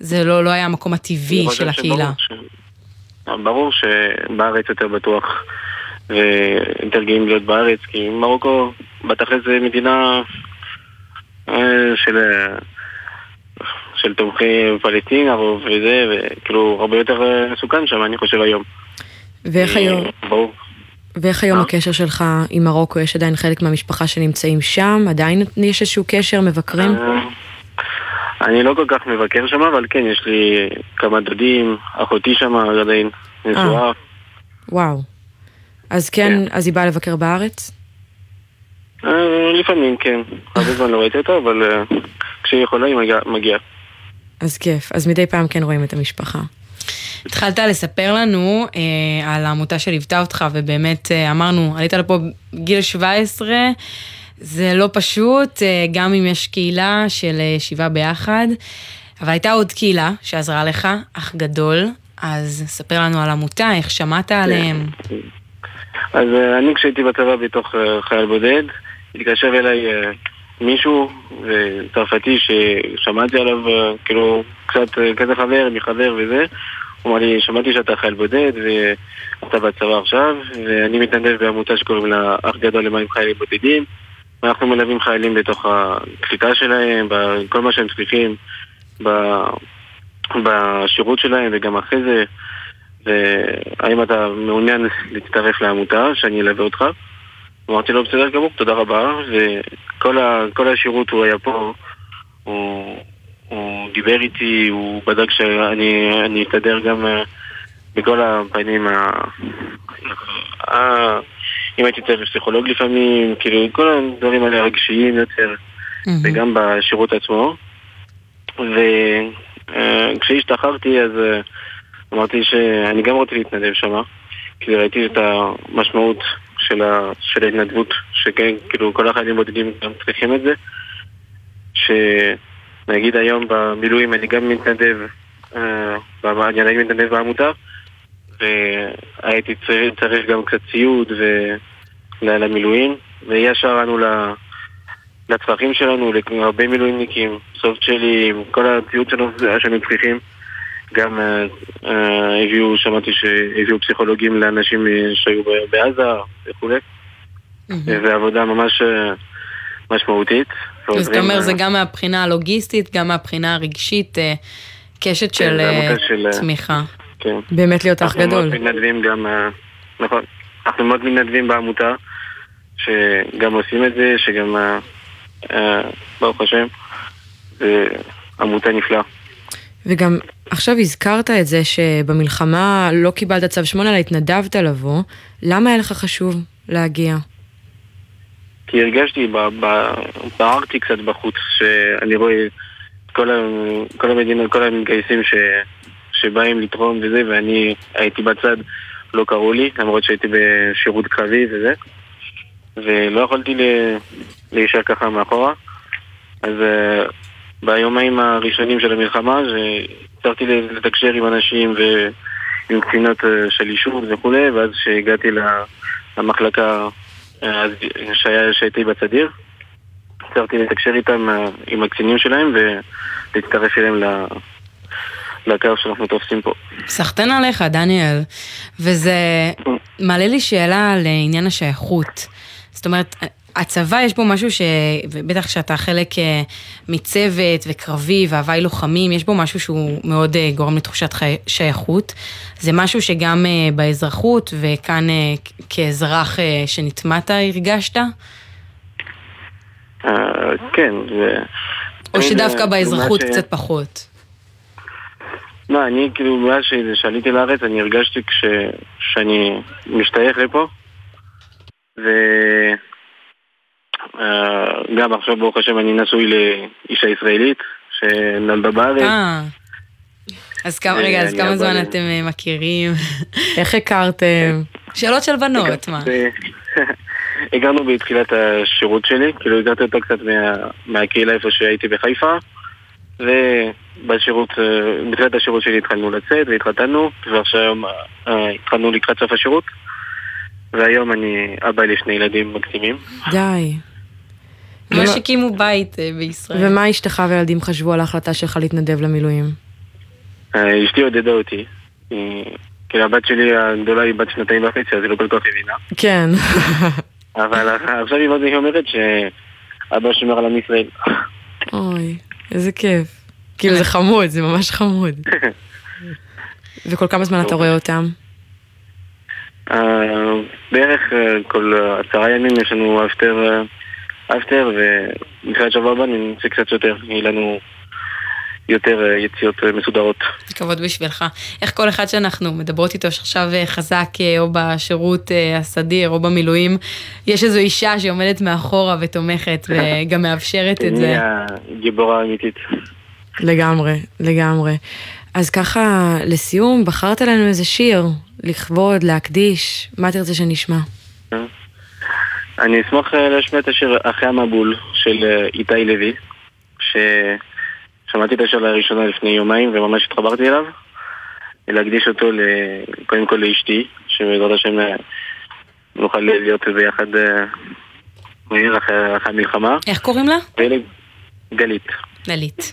זה לא, לא היה המקום הטבעי של הקהילה. ש... ברור שבארץ יותר בטוח. ויותר גאים להיות בארץ, כי מרוקו בתכל'ס זה מדינה של, של תומכי פלסטין הרוב וזה, וכאילו הרבה יותר מסוכן שם, אני חושב היום. ואיך היום? ברור. ואיך היום הקשר שלך עם מרוקו? יש עדיין חלק מהמשפחה שנמצאים שם? עדיין יש איזשהו קשר? מבקרים? אני לא כל כך מבקר שם, אבל כן, יש לי כמה דודים, אחותי שם עדיין נשואה. וואו. אז כן, כן, אז היא באה לבקר בארץ? לפעמים כן. הרבה זמן לא ראיתי אותה, אבל כשהיא יכולה היא מגיעה. אז כיף. אז מדי פעם כן רואים את המשפחה. התחלת לספר לנו אה, על העמותה שליוותה אותך, ובאמת אה, אמרנו, עלית לפה גיל 17, זה לא פשוט, אה, גם אם יש קהילה של אה, שבעה ביחד, אבל הייתה עוד קהילה שעזרה לך, אח גדול, אז ספר לנו על עמותה, איך שמעת עליהם. אז uh, אני כשהייתי בצבא בתוך uh, חייל בודד, התקשר אליי uh, מישהו צרפתי ששמעתי עליו כאילו קצת כזה חבר מחבר וזה הוא אמר לי, שמעתי שאתה חייל בודד ואתה בצבא עכשיו ואני מתנדב בעמותה שקוראים לה אח גדול למים חיילים בודדים ואנחנו מלווים חיילים בתוך הקליטה שלהם, בכל מה שהם צריכים בשירות שלהם וגם אחרי זה והאם אתה מעוניין להצטרף לעמותה, שאני אלווה אותך? אמרתי לו, בסדר גמור, תודה רבה, וכל השירות הוא היה פה, הוא, הוא דיבר איתי, הוא בדק שאני אסתדר גם uh, בכל הפנים, ה... ה... אם הייתי צריך פסיכולוג לפעמים, כאילו כל הדברים האלה הרגשיים יותר. וגם בשירות עצמו. וכשהשתחררתי אז... אמרתי שאני גם רוצה להתנדב שם, כי ראיתי את המשמעות של, ה, של ההתנדבות, שכן, כאילו כל החיילים בודדים גם צריכים את זה. שנגיד היום במילואים אני גם מתנדב, אה, אני עדיין מתנדב בעמותה, והייתי צריך, צריך גם קצת ציוד למילואים, וישר ענו לצרכים שלנו, להרבה מילואימניקים, סופט שלי, כל הציוד שלנו שהיינו צריכים. גם uh, הביאו, שמעתי שהביאו פסיכולוגים לאנשים שהיו בעזה וכולי, mm-hmm. ועבודה ממש משמעותית. אז אתה אומר, זה גם מהבחינה הלוגיסטית, גם מהבחינה הרגשית, קשת כן, של, של תמיכה. כן. באמת להיות אח גדול. אנחנו מאוד מתנדבים גם, נכון, אנחנו מאוד מתנדבים בעמותה, שגם עושים את זה, שגם, ברוך השם, זה עמותה נפלאה. וגם עכשיו הזכרת את זה שבמלחמה לא קיבלת צו 8 אלא התנדבת לבוא, למה היה לך חשוב להגיע? כי הרגשתי, בערתי קצת בחוץ, שאני רואה כל, כל המדינות, כל המתגייסים ש, שבאים לתרום וזה, ואני הייתי בצד, לא קראו לי, למרות שהייתי בשירות קרבי וזה, ולא יכולתי להישאר ככה מאחורה. אז ביומיים הראשונים של המלחמה, שהצלחתי לתקשר עם אנשים ועם קצינות אה, של יישוב וכולי, ואז כשהגעתי למחלקה אה, שהייתי בצדיר, הצלחתי לתקשר איתם, אה, עם הקצינים שלהם, ולהצטרף אליהם ל... לקו שאנחנו תופסים פה. סחטיין עליך, דניאל. וזה מעלה לי שאלה על עניין השייכות. זאת אומרת, הצבא יש בו משהו ש... ובטח שאתה חלק אה, מצוות וקרבי והוואי לוחמים, יש בו משהו שהוא מאוד אה, גורם לתחושת חי... שייכות. זה משהו שגם אה, באזרחות וכאן כאזרח שנטמעת הרגשת? כן, זה... או שדווקא באזרחות קצת פחות? לא, אני כאילו, מאז שעליתי לארץ, אני הרגשתי כש... שאני משתייך לפה, וגם אה, עכשיו ברוך השם אני נשוי לאישה ישראלית שנולדה בארץ. אה, אז כמה, רגע, אז כמה זמן אתם אה, מכירים? (laughs) איך הכרתם? שאלות של בנות, מה? (laughs) הגענו בתחילת השירות שלי, כאילו הכרתי אותה קצת מהקהילה איפה שהייתי בחיפה. ובשירות, אה, בתחילת השירות שלי התחלנו לצאת והתחתנו, ועכשיו אה, התחלנו לקראת סוף השירות, והיום אני אבא לשני ילדים מקסימים. די. ממש הקימו בית אה, בישראל. ומה אשתך וילדים חשבו על ההחלטה שלך להתנדב למילואים? אשתי עודדה אותי. כאילו הבת שלי הגדולה היא בת שנתיים וחצי, אז היא לא כל כך הבינה. כן. (laughs) אבל עכשיו היא אומרת שאבא שומר על עם ישראל. (laughs) אוי. איזה כיף. כאילו זה חמוד, זה ממש חמוד. (laughs) וכל כמה זמן אתה רואה אותם? אה, בערך אה, כל עשרה ימים יש לנו אפטר, אפטר, שבוע הבא נמצא קצת יותר, יהיה לנו יותר יציאות מסודרות. כבוד בשבילך. איך כל אחד שאנחנו מדברות איתו שעכשיו חזק או בשירות הסדיר או במילואים, יש איזו אישה שעומדת מאחורה ותומכת (laughs) וגם מאפשרת את זה. היא הגיבורה האמיתית. לגמרי, לגמרי. אז ככה, לסיום, בחרת לנו איזה שיר, לכבוד, להקדיש, מה תרצה שנשמע? אני אשמח להשמיע את השיר אחרי המבול של איתי לוי, ש... שמעתי את השיר לראשונה לפני יומיים וממש התחברתי אליו. להקדיש אותו קודם כל לאשתי, שבעזרת השם אה, נוכל להיות ביחד אה, מהיר אחרי המלחמה. איך קוראים לה? גלית. גלית.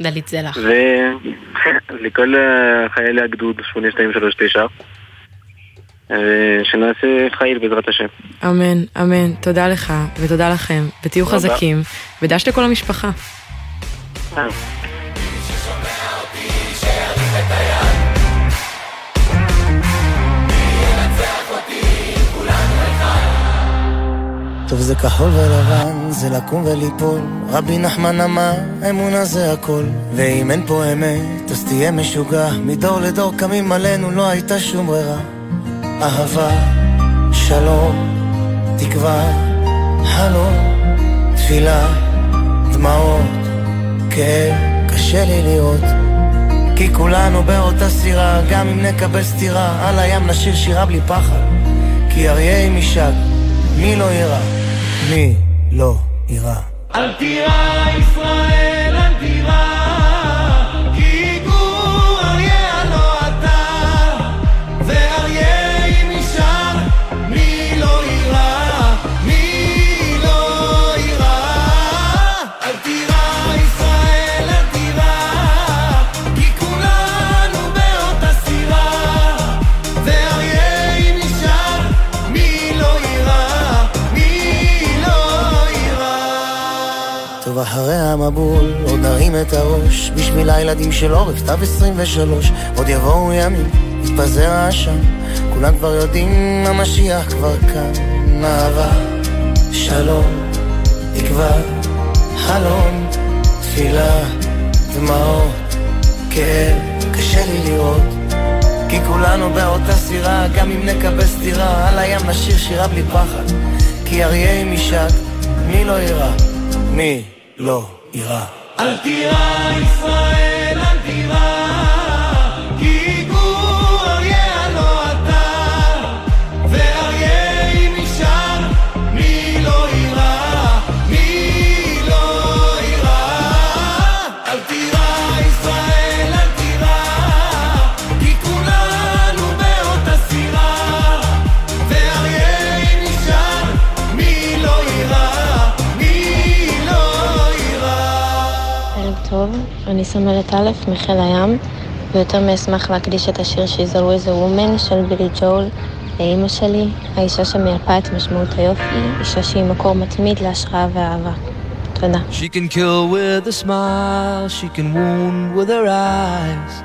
דלית זלח. ולכל (laughs) אה, חיילי הגדוד 8239, שנעשה חיל בעזרת השם. אמן, אמן. תודה לך ותודה לכם, ותהיו חזקים, ודש לכל המשפחה. טוב זה כחול ולבן, זה לקום וליפול. רבי נחמן אמר, אמונה זה הכל. ואם אין פה אמת, אז תהיה משוגע. מדור לדור קמים עלינו, לא הייתה שום ברירה. אהבה, שלום, תקווה, חלום, תפילה, דמעות. כאב, קשה לי לראות כי כולנו באותה סירה, גם אם נקבל סטירה על הים נשיר שירה בלי פחד כי אריה עם אישה, מי לא יירא? מי לא יירא? אל תירא ישראל, אל תירא אחרי המבול עוד נרים את הראש בשביל הילדים של עורף, סתיו 23 עוד יבואו ימים, יתפזר העשן כולם כבר יודעים, המשיח כבר כאן אהבה, שלום, תקווה, חלום, תפילה, דמעות, כאב, קשה לי לראות כי כולנו באותה סירה, גם אם נקבל סטירה על הים נשיר שירה בלי פחד כי אריה עם אישק, מי לא יירא? מי? לא יירא. אל תירא ישראל, אני סמלת א' מחיל הים, ויותר מאשמח להקדיש את השיר She's Always a Woman של בילי ג'ול לאימא שלי, האישה שמייפה את משמעות היופי, אישה שהיא מקור מתמיד להשראה ואהבה. תודה. She can kill with a smile, she can wound with her eyes.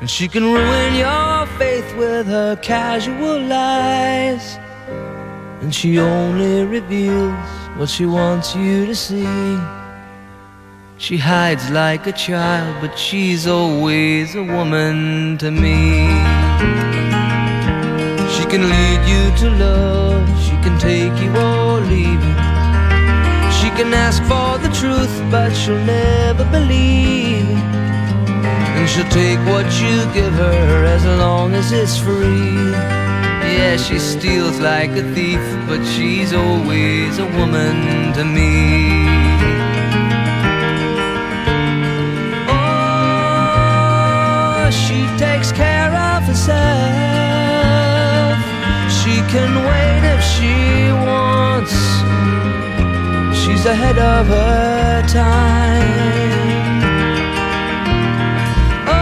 And she can ruin your faith with her casual lies. And she only reveals what she wants you to see. She hides like a child, but she's always a woman to me. She can lead you to love, she can take you or leave you. She can ask for the truth, but she'll never believe. And she'll take what you give her as long as it's free. Yeah, she steals like a thief, but she's always a woman to me. Takes care of herself. She can wait if she wants. She's ahead of her time. Oh,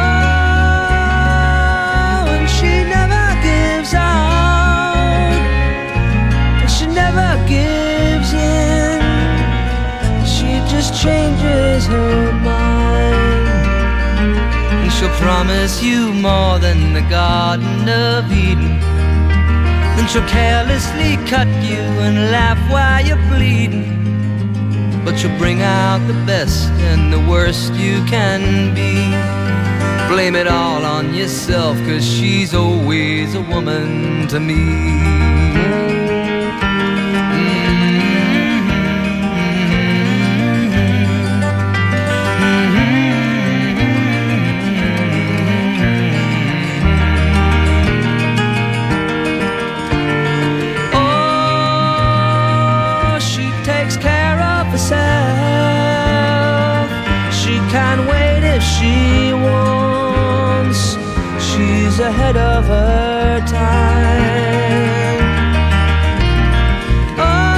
and she never gives out. And she never gives in. She just changes her mind. She'll promise you more than the Garden of Eden. Then she'll carelessly cut you and laugh while you're bleeding. But she'll bring out the best and the worst you can be. Blame it all on yourself, cause she's always a woman to me. Can wait if she wants. She's ahead of her time. Oh,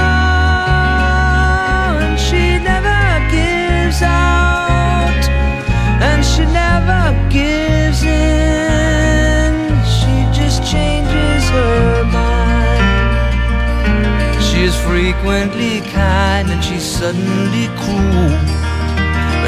and she never gives out, and she never gives in. She just changes her mind. She is frequently kind and she's suddenly cruel.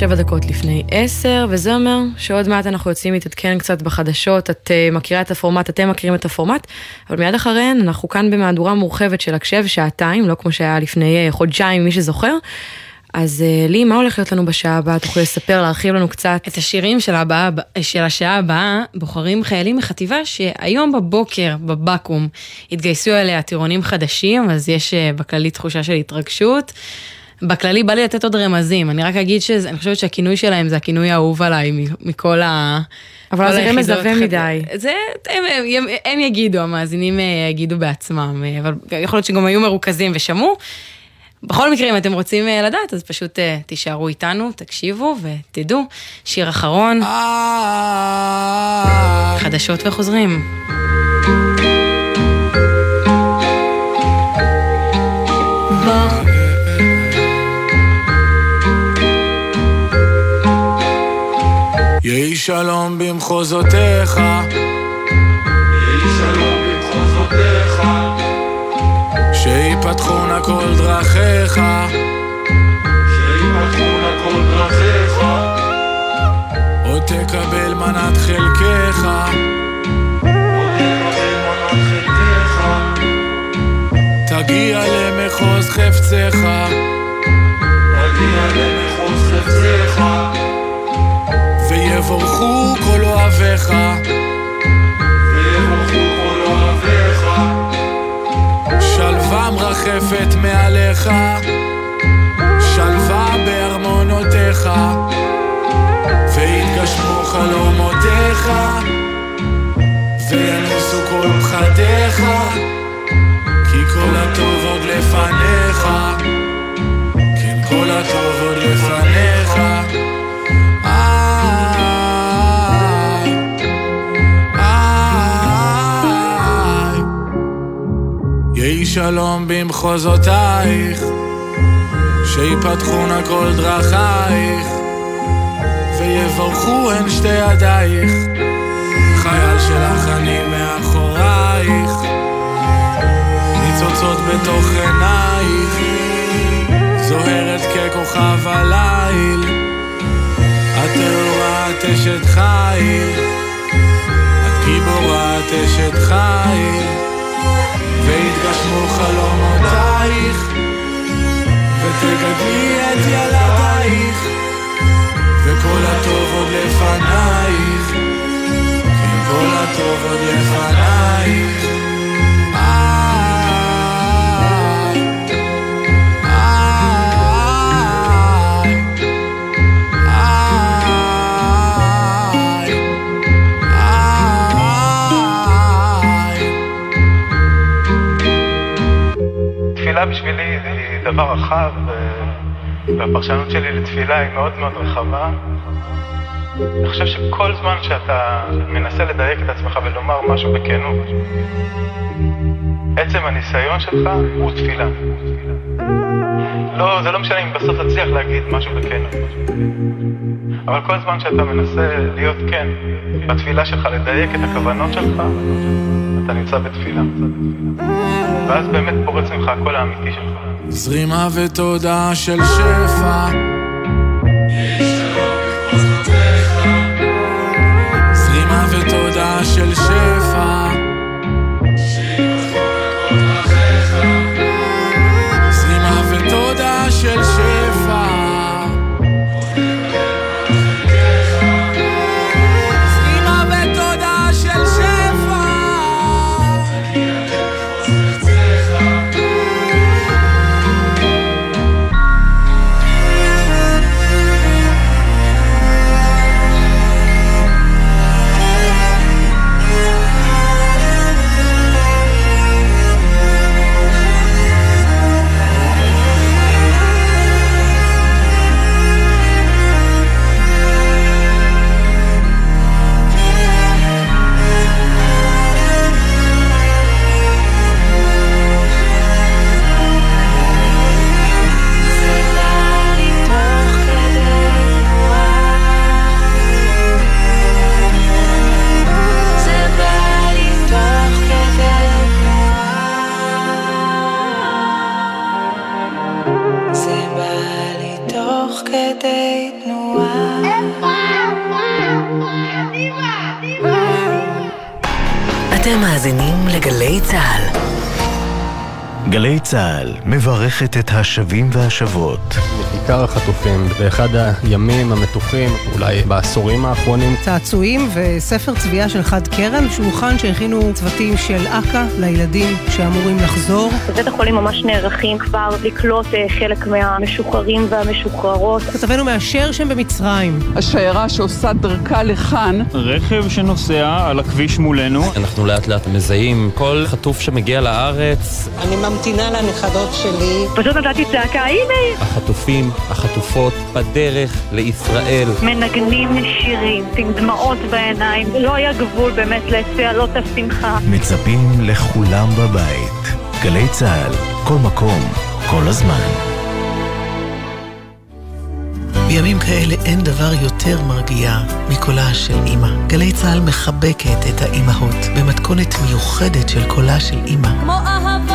שבע דקות לפני עשר, וזה אומר שעוד מעט אנחנו יוצאים להתעדכן קצת בחדשות. את uh, מכירה את הפורמט, אתם מכירים את הפורמט, אבל מיד אחריהן אנחנו כאן במהדורה מורחבת של הקשב, שעתיים, לא כמו שהיה לפני uh, חודשיים, מי שזוכר. אז uh, לי, מה הולך להיות לנו בשעה הבאה? תוכלי לספר, להרחיב לנו קצת. את השירים של, הבאה, של השעה הבאה בוחרים חיילים מחטיבה שהיום בבוקר בבקו"ם התגייסו אליה טירונים חדשים, אז יש בכללי תחושה של התרגשות. בכללי בא לי לתת עוד רמזים, אני רק אגיד שאני חושבת שהכינוי שלהם זה הכינוי האהוב עליי מ- מכל ה... אבל זה רמז עבה מדי. זה, הם, הם, הם יגידו, המאזינים אה, יגידו בעצמם, אה, אבל יכול להיות שגם היו מרוכזים ושמעו. בכל מקרה, אם אתם רוצים אה, לדעת, אז פשוט תישארו איתנו, תקשיבו ותדעו. שיר אחרון, חדשות וחוזרים. יהי שלום במחוזותיך, יהי שלום במחוזותיך, שיפתחו נא כל דרכיך, שיפתחו נא כל דרכיך, עוד תקבל מנת חלקך, תגיע למחוז חפצך, תגיע למחוז חפצך. ויבורכו כל אוהביך, ויבורכו כל אוהביך, שלווה מרחפת מעליך, שלווה בארמונותיך, ויתגשמו חלומותיך, וינוסו כל פחדיך, כי כל הטוב עוד לפניך, כן כל הטוב עוד לפניך. יהי שלום במחוזותייך, שיפתחו נא כל דרכייך, ויברכו הן שתי ידייך, חייל שלך אני מאחורייך, ניצוצות בתוך עינייך, זוהרת ככוכב הליל, את את אשת חיל, את גיבורה את אשת חיל. ויתגשמו חלומותייך, ותגדלי את ילדייך, וכל הטוב עוד לפנייך, כן כל הטוב עוד לפנייך. רחב, והפרשנות שלי לתפילה היא מאוד מאוד רחבה. אני חושב שכל זמן שאתה מנסה לדייק את עצמך ולומר משהו בכנות, עצם הניסיון שלך הוא תפילה. לא, זה לא משנה אם בסוף תצליח להגיד משהו בכנות. אבל כל זמן שאתה מנסה להיות כן בתפילה שלך, לדייק את הכוונות שלך, אתה נמצא בתפילה. ואז באמת פורץ ממך הקול האמיתי שלך. זרימה ותודה של שפע גלי צה"ל מברכת את השבים והשבות. בעיקר החטופים, באחד הימים המתוחים, אולי בעשורים האחרונים. צעצועים וספר צביעה של חד קרן, שולחן שהכינו צוותים של אכ"א לילדים שאמורים לחזור. בבית החולים ממש נערכים כבר לקלוט אה, חלק מהמשוחררים והמשוחררות. כתבנו מאשר שהם במצרים. השיירה שעושה דרכה לכאן. רכב שנוסע על הכביש מולנו. אנחנו לאט לאט מזהים כל חטוף שמגיע לארץ. אני ממתינה לנכדות שלי. פשוט נתתי צעקה, הנה! החטופים, החטופות, בדרך לישראל. מנגנים שירים עם דמעות בעיניים. לא היה גבול באמת לצהלות השמחה. מצפים לכולם בבית. גלי צה"ל, כל מקום, כל הזמן. בימים כאלה אין דבר יותר מרגיע מקולה של אימא. גלי צה"ל מחבקת את האימהות במתכונת מיוחדת של קולה של אימא. כמו אהבה של אימא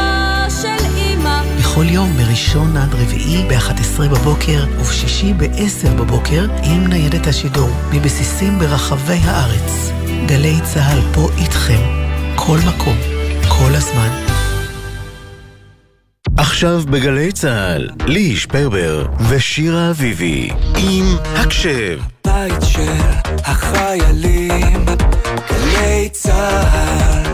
בכל יום מראשון עד רביעי ב-11 בבוקר ובשישי ב-10 בבוקר עם ניידת השידור מבסיסים ברחבי הארץ. גלי צה"ל פה איתכם, כל מקום, כל הזמן. עכשיו בגלי צה"ל, ליהי שפרבר ושירה אביבי עם הקשב. בית של החיילים, גלי צה"ל.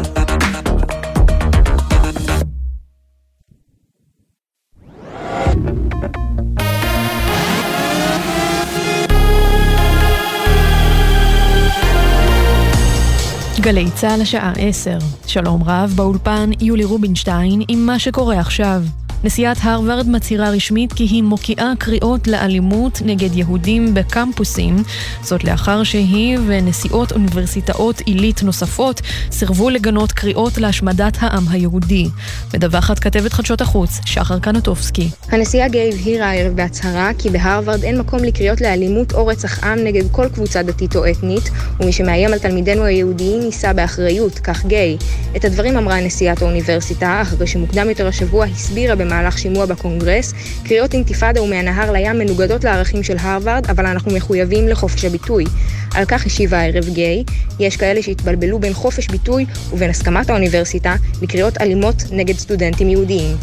גלי צה"ל השעה 10. שלום רב, באולפן יולי רובינשטיין עם מה שקורה עכשיו. נשיאת הרווארד מצהירה רשמית כי היא מוקיעה קריאות לאלימות נגד יהודים בקמפוסים, זאת לאחר שהיא ונשיאות אוניברסיטאות עילית נוספות סירבו לגנות קריאות להשמדת העם היהודי. מדווחת כתבת חדשות החוץ, שחר קנטובסקי. הנשיאה גיי הבהירה הערב בהצהרה כי בהרווארד אין מקום לקריאות לאלימות או רצח עם נגד כל קבוצה דתית או אתנית, ומי שמאיים על תלמידינו היהודיים יישא באחריות, כך גיי. את הדברים אמרה נשיאת האוניברסיטה, אחרי שמוקדם יותר השבוע הסבירה במהלך שימוע בקונגרס, קריאות אינתיפאדה ומהנהר לים מנוגדות לערכים של הרווארד, אבל אנחנו מחויבים לחופש הביטוי. על כך השיבה הערב גיי, יש כאלה שהתבלבלו בין חופש ביטוי ובין הסכמת האוניברסיטה לקריאות אלימות נגד סטודנטים יהודיים.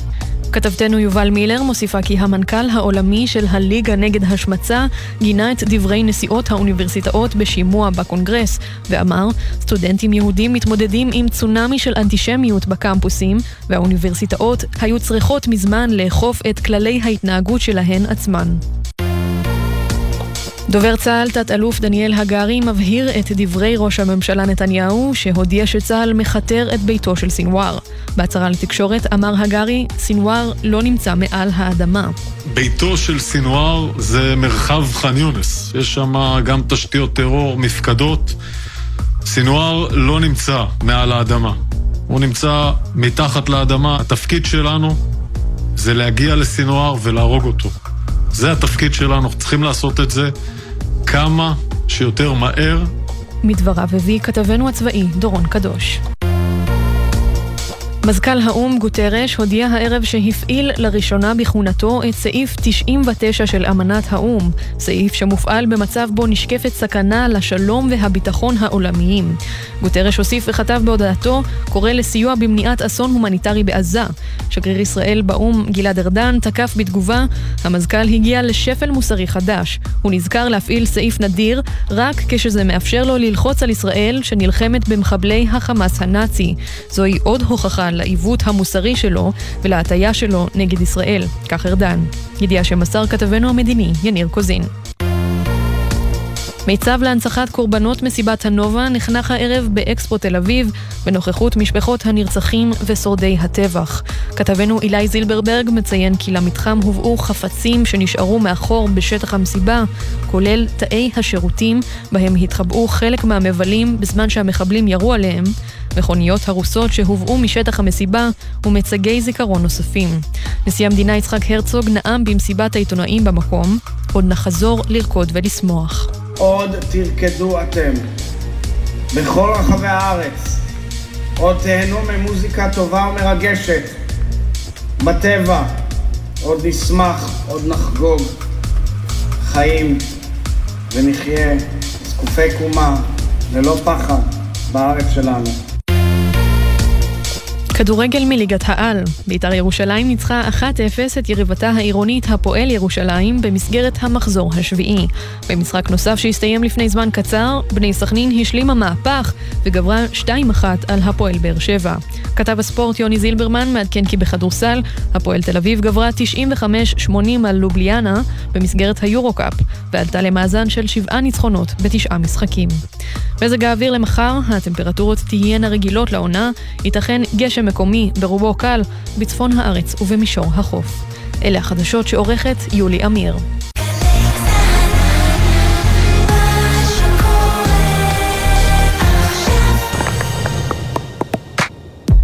כתבתנו יובל מילר מוסיפה כי המנכ"ל העולמי של הליגה נגד השמצה גינה את דברי נשיאות האוניברסיטאות בשימוע בקונגרס ואמר, סטודנטים יהודים מתמודדים עם צונאמי של אנטישמיות בקמפוסים והאוניברסיטאות היו צריכות מזמן לאכוף את כללי ההתנהגות שלהן עצמן. דובר צה"ל, תת-אלוף דניאל הגרי, מבהיר את דברי ראש הממשלה נתניהו, שהודיע שצה"ל מכתר את ביתו של סינואר. בהצהרה לתקשורת אמר הגרי, סינואר לא נמצא מעל האדמה. ביתו של סינואר זה מרחב ח'אן יונס. יש שם גם תשתיות טרור, מפקדות. סינואר לא נמצא מעל האדמה. הוא נמצא מתחת לאדמה. התפקיד שלנו זה להגיע לסינואר ולהרוג אותו. זה התפקיד שלנו, צריכים לעשות את זה כמה שיותר מהר. מדבריו הביא כתבנו הצבאי דורון קדוש. מזכ"ל האו"ם גוטרש הודיע הערב שהפעיל לראשונה בכהונתו את סעיף 99 של אמנת האו"ם, סעיף שמופעל במצב בו נשקפת סכנה לשלום והביטחון העולמיים. גוטרש הוסיף וכתב בהודעתו, קורא לסיוע במניעת אסון הומניטרי בעזה. שגריר ישראל באו"ם גלעד ארדן תקף בתגובה, המזכ"ל הגיע לשפל מוסרי חדש. הוא נזכר להפעיל סעיף נדיר רק כשזה מאפשר לו ללחוץ על ישראל שנלחמת במחבלי החמאס הנאצי. זוהי עוד הוכחה לעיוות המוסרי שלו ולהטייה שלו נגד ישראל, כך ארדן. ידיעה שמסר כתבנו המדיני, יניר קוזין. מיצב להנצחת קורבנות מסיבת הנובה נחנך הערב באקספו תל אביב, בנוכחות משפחות הנרצחים ושורדי הטבח. כתבנו אילי זילברברג מציין כי למתחם הובאו חפצים שנשארו מאחור בשטח המסיבה, כולל תאי השירותים, בהם התחבאו חלק מהמבלים בזמן שהמחבלים ירו עליהם, מכוניות הרוסות שהובאו משטח המסיבה ומצגי זיכרון נוספים. נשיא המדינה יצחק הרצוג נאם במסיבת העיתונאים במקום, עוד נחזור לרקוד ולשמוח. עוד תרקדו אתם. בכל רחבי הארץ, עוד תהנו ממוזיקה טובה ומרגשת. בטבע, עוד נשמח, עוד נחגוג חיים ונחיה זקופי קומה ללא פחד בארץ שלנו. כדורגל מליגת העל. בית"ר ירושלים ניצחה 1-0 את יריבתה העירונית הפועל ירושלים במסגרת המחזור השביעי. במשחק נוסף שהסתיים לפני זמן קצר, בני סכנין השלימה מהפך וגברה 2-1 על הפועל באר שבע. כתב הספורט יוני זילברמן מעדכן כי בכדורסל, הפועל תל אביב גברה 95-80 על לובליאנה במסגרת היורו-קאפ, ועלתה למאזן של שבעה ניצחונות בתשעה משחקים. מזג האוויר למחר, הטמפרטורות תהיינה רגילות לעונה, ייתכן גשם מקומי, ברובו קל, בצפון הארץ ובמישור החוף. אלה החדשות שעורכת יולי אמיר.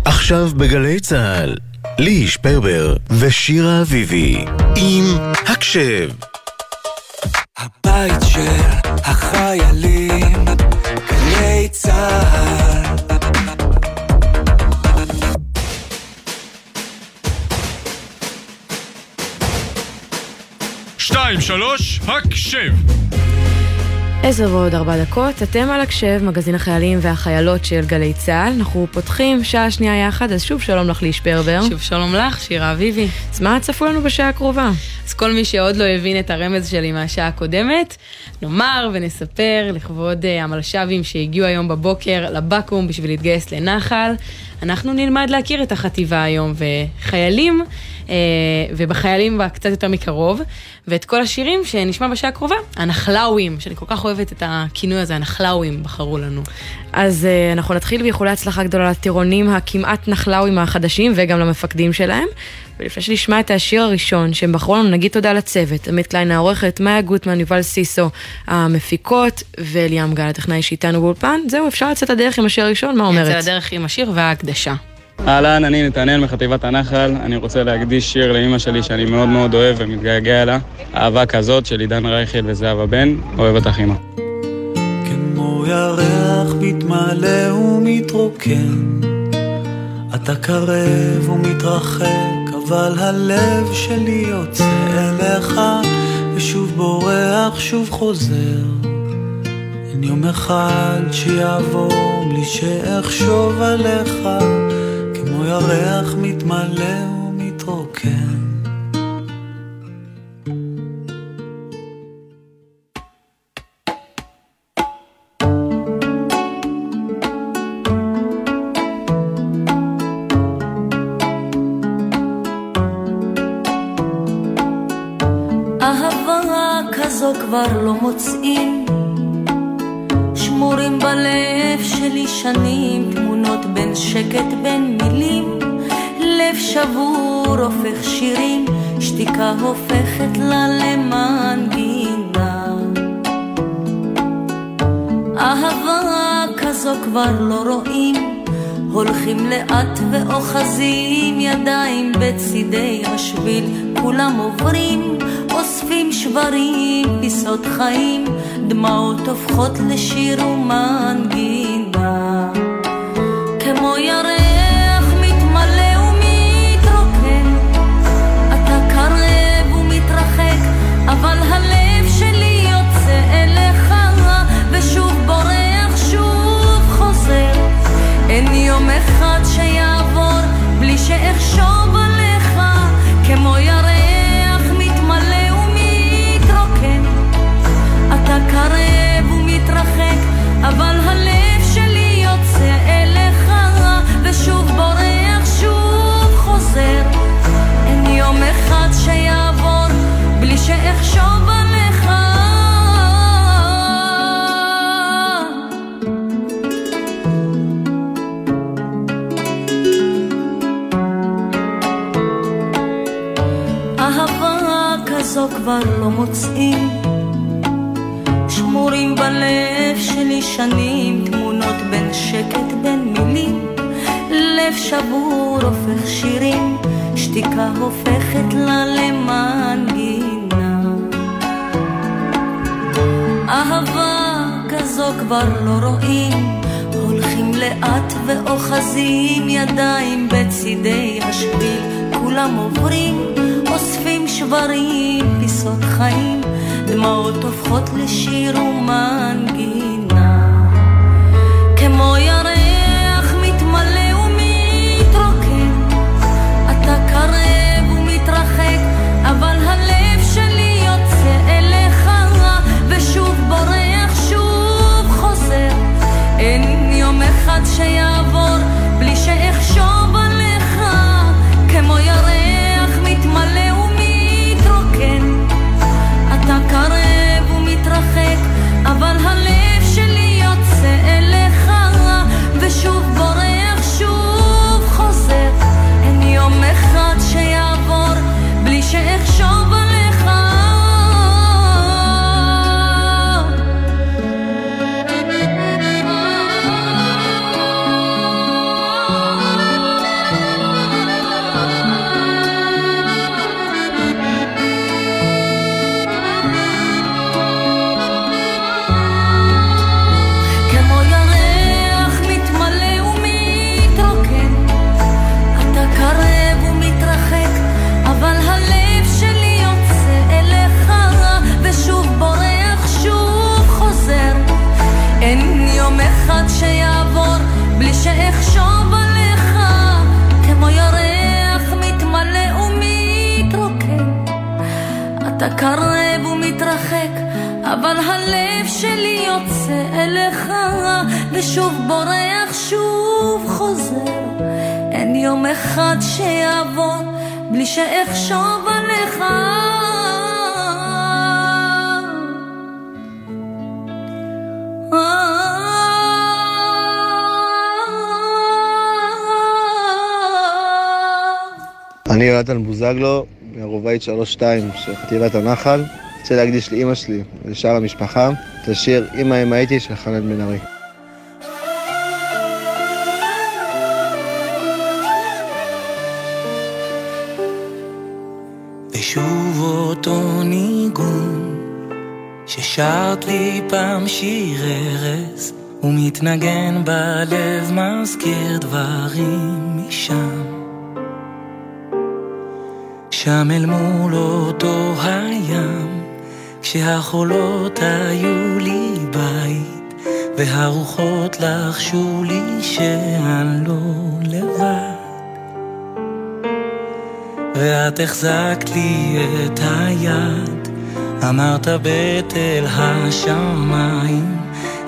עכשיו בגלי צה"ל, ליהי שפרבר ושירה אביבי עם הקשב. הבית של החיילים, גלי צה"ל. שתיים, שלוש, הקשב! עשר ועוד ארבע דקות, אתם על הקשב, מגזין החיילים והחיילות של גלי צה"ל. אנחנו פותחים שעה שנייה יחד, אז שוב שלום לך ליש פרבר. שוב שלום לך, שירה אביבי. אז מה צפו לנו בשעה הקרובה? אז כל מי שעוד לא הבין את הרמז שלי מהשעה הקודמת, נאמר ונספר לכבוד uh, המלש"בים שהגיעו היום בבוקר לבקו"ם בשביל להתגייס לנחל. אנחנו נלמד להכיר את החטיבה היום, וחיילים, אה, ובחיילים קצת יותר מקרוב, ואת כל השירים שנשמע בשעה הקרובה, הנחלאווים, שאני כל כך אוהבת את הכינוי הזה, הנחלאווים בחרו לנו. אז אה, אנחנו נתחיל באיחולי הצלחה גדולה לטירונים הכמעט נחלאווים החדשים, וגם למפקדים שלהם. ולפני שנשמע את השיר הראשון שהם בחרו לנו, נגיד תודה לצוות, עמית קליין העורכת, מאיה גוטמן, יובל סיסו המפיקות, וליאם גל הטכנאי שאיתנו באולפן. זהו, אפשר לצאת לדרך עם השיר הראשון, מה אומרת? יצא לדרך עם השיר וההקדשה. אהלן, אני נתנאל מחטיבת הנחל, אני רוצה להקדיש שיר לאימא שלי שאני מאוד מאוד אוהב ומתגעגע אליה, אהבה כזאת של עידן רייכל וזהבה בן, אוהב אותך אימא. כמו ירח מתמלא ומתרוקן, אתה קרב ומתרחק, אבל הלב שלי יוצא אליך, ושוב בורח, שוב חוזר. אין יום אחד שיעבור בלי שאחשוב עליך, כמו ירח מתמלא ומתרוקן. כבר לא מוצאים. שמורים בלב שלי שנים, תמונות בין שקט בין מילים. לב שבור הופך שירים, שתיקה הופכת לה למנגינה. אהבה כזו כבר לא רואים, הולכים לאט ואוחזים ידיים בצידי השביל, כולם עוברים, אוספים שברים, פיסות חיים, דמעות הופכות לשיר ומנגינה. כמו ירח הופכת לה למנגינה. אהבה כזו כבר לא רואים, הולכים לאט ואוחזים ידיים בצידי השביל, כולם עוברים, אוספים שברים, פיסות חיים. דמעות הופכות לשיר ומנגינה. כמו ירח יום אחד אתה קרב ומתרחק, אבל הלב שלי יוצא אליך, ושוב בורח, שוב חוזר. אין יום אחד שיעבור בלי שאחשוב עליך. אני יונתן בוזגלו, מהרובעית 32 של חטיבת הנחל. רוצה להקדיש לאימא שלי ולשאר המשפחה את השיר "אמא אם הייתי" של חנן בן ארי. ושוב אותו ניגון ששרת לי פעם שיר ארז ומתנגן בלב מזכיר דברים שם אל מול אותו הים כשהחולות היו לי בית והרוחות לחשו לי שאני לא לבד ואת החזקת לי את היד, אמרת בתל השמיים,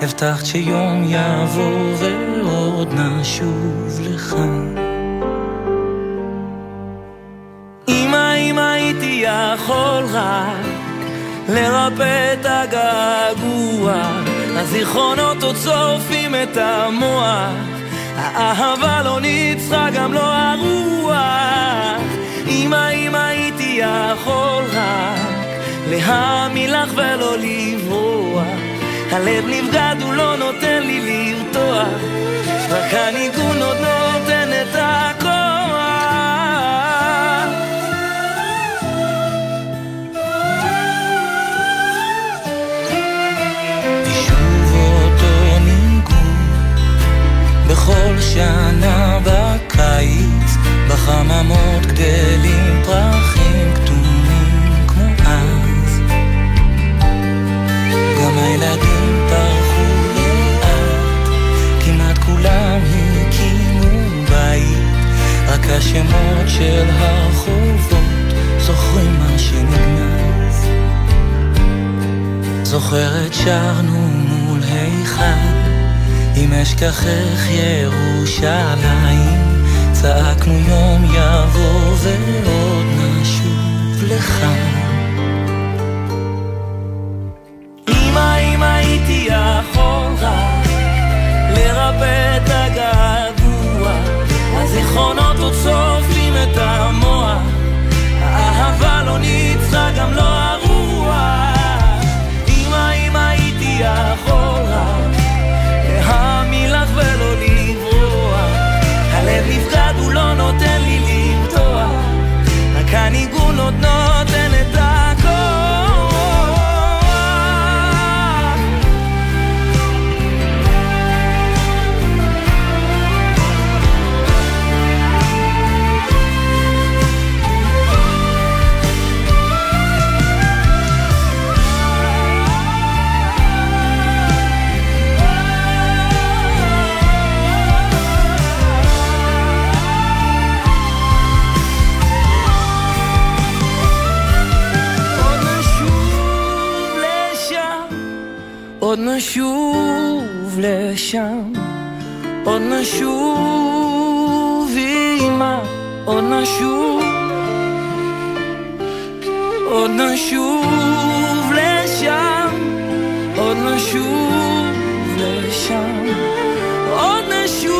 הבטחת שיום יבוא ועוד נשוב לכאן. הייתי יכול רק לרפא את הגעגוע, הזיכרונות עוד שורפים את המוח, האהבה לא ניצחה גם לא הרוח, אמא אם הייתי יכול רק להאמין לך ולא לברוח, הלב נבגד הוא לא נותן לי לרתוח, רק הניגון עוד נותן את הכל שנה בקיץ, בחממות גדלים פרחים כתומים כמו אז. גם הילדים פרחו לאט, כמעט כולם הקימו בית, רק השמות של הרחובות זוכרים מה שנגנז. זוכרת שרנו מול היכל אם אשכחך ירושלים, צעקנו יום יבוא ועוד נשוב לכאן. אמא, אם הייתי יכול רק לרפא את הגעגוע, הזיכרונות עוד שורפים את המוח, האהבה לא ניצחה גם לא הרוח. אמא, אם הייתי יכול לשם, עוד נשוב אמא, עוד נשוב, עוד נשוב לשם, עוד נשוב לשם, עוד נשוב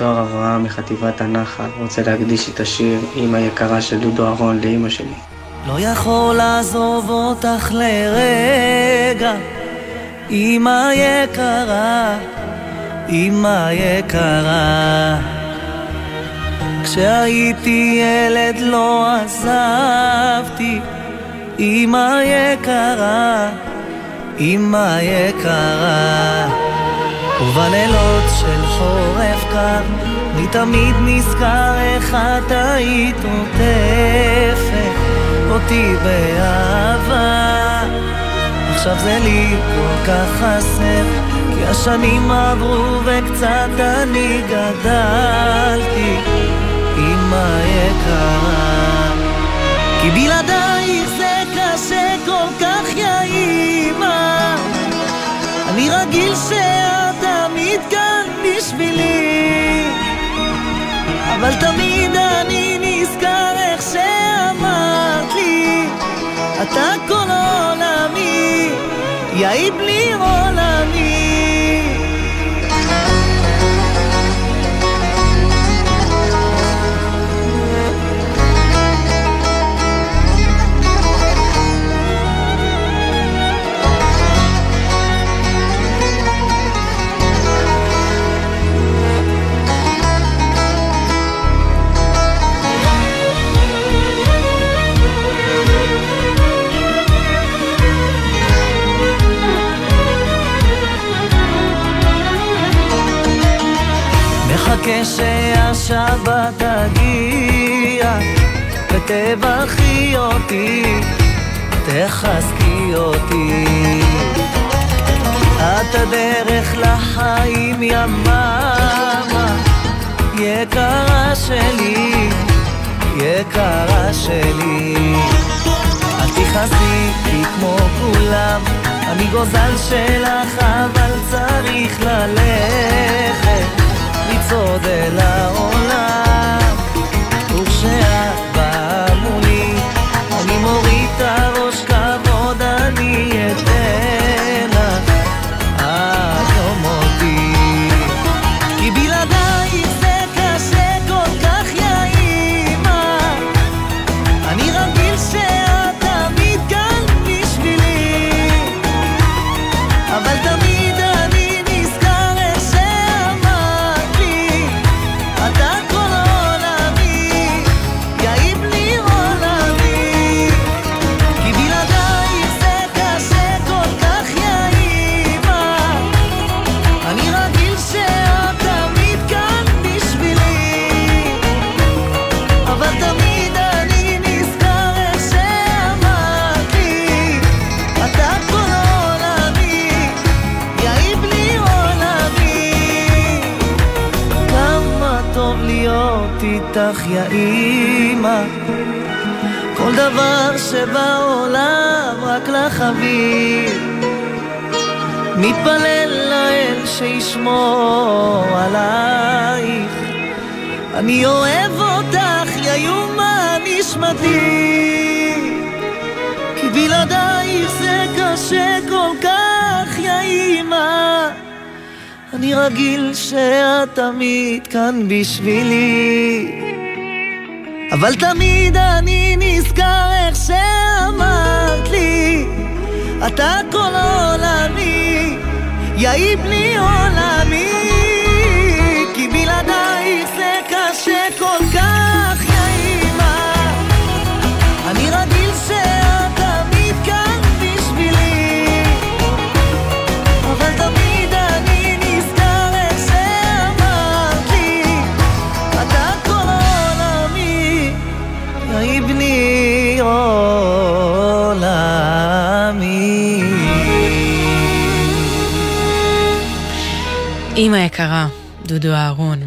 תואר אברהם מחטיבת הנחל, רוצה להקדיש את השיר "אמא יקרה" של דודו אהרון לאמא שלי. לא יכול לעזוב אותך לרגע, אמא יקרה, אמא יקרה. כשהייתי ילד לא עזבתי, אמא יקרה, אמא יקרה. ובלילות של חורף קר, אני תמיד נזכר איך את היית עוטפת אותי באהבה. עכשיו זה לי כל כך חסר, כי השנים עברו וקצת אני גדלתי, אמא יקרה. כי בלעדייך זה קשה כל כך, יא אמא. אני רגיל שאת בשבילי. אבל תמיד אני נזכר איך שאמרת לי אתה כל עולמי, יהי בלי עולמי מחכה שהשבת תגיע ותברכי אותי, תחזקי אותי. את הדרך לחיים יממה, יקרה שלי, יקרה שלי. את תכעסי לי כמו כולם, אני גוזל שלך אבל צריך ללכת, לצעוד אל העולם, וכשאת באה מולי, אני מוריד את אימא כל דבר שבעולם רק לך אביב מתפלל לאל שישמור עלייך. אני אוהב אותך, יא יומה נשמתי כי בלעדייך זה קשה כל כך, יא אימא. אני רגיל שאת תמיד כאן בשבילי אבל תמיד אני נזכר איך שאמרת לי אתה כל עולמי, יאי בלי עולמי כי בלעדייך זה קשה כל כך, אימא יקרה, דודו אהרון.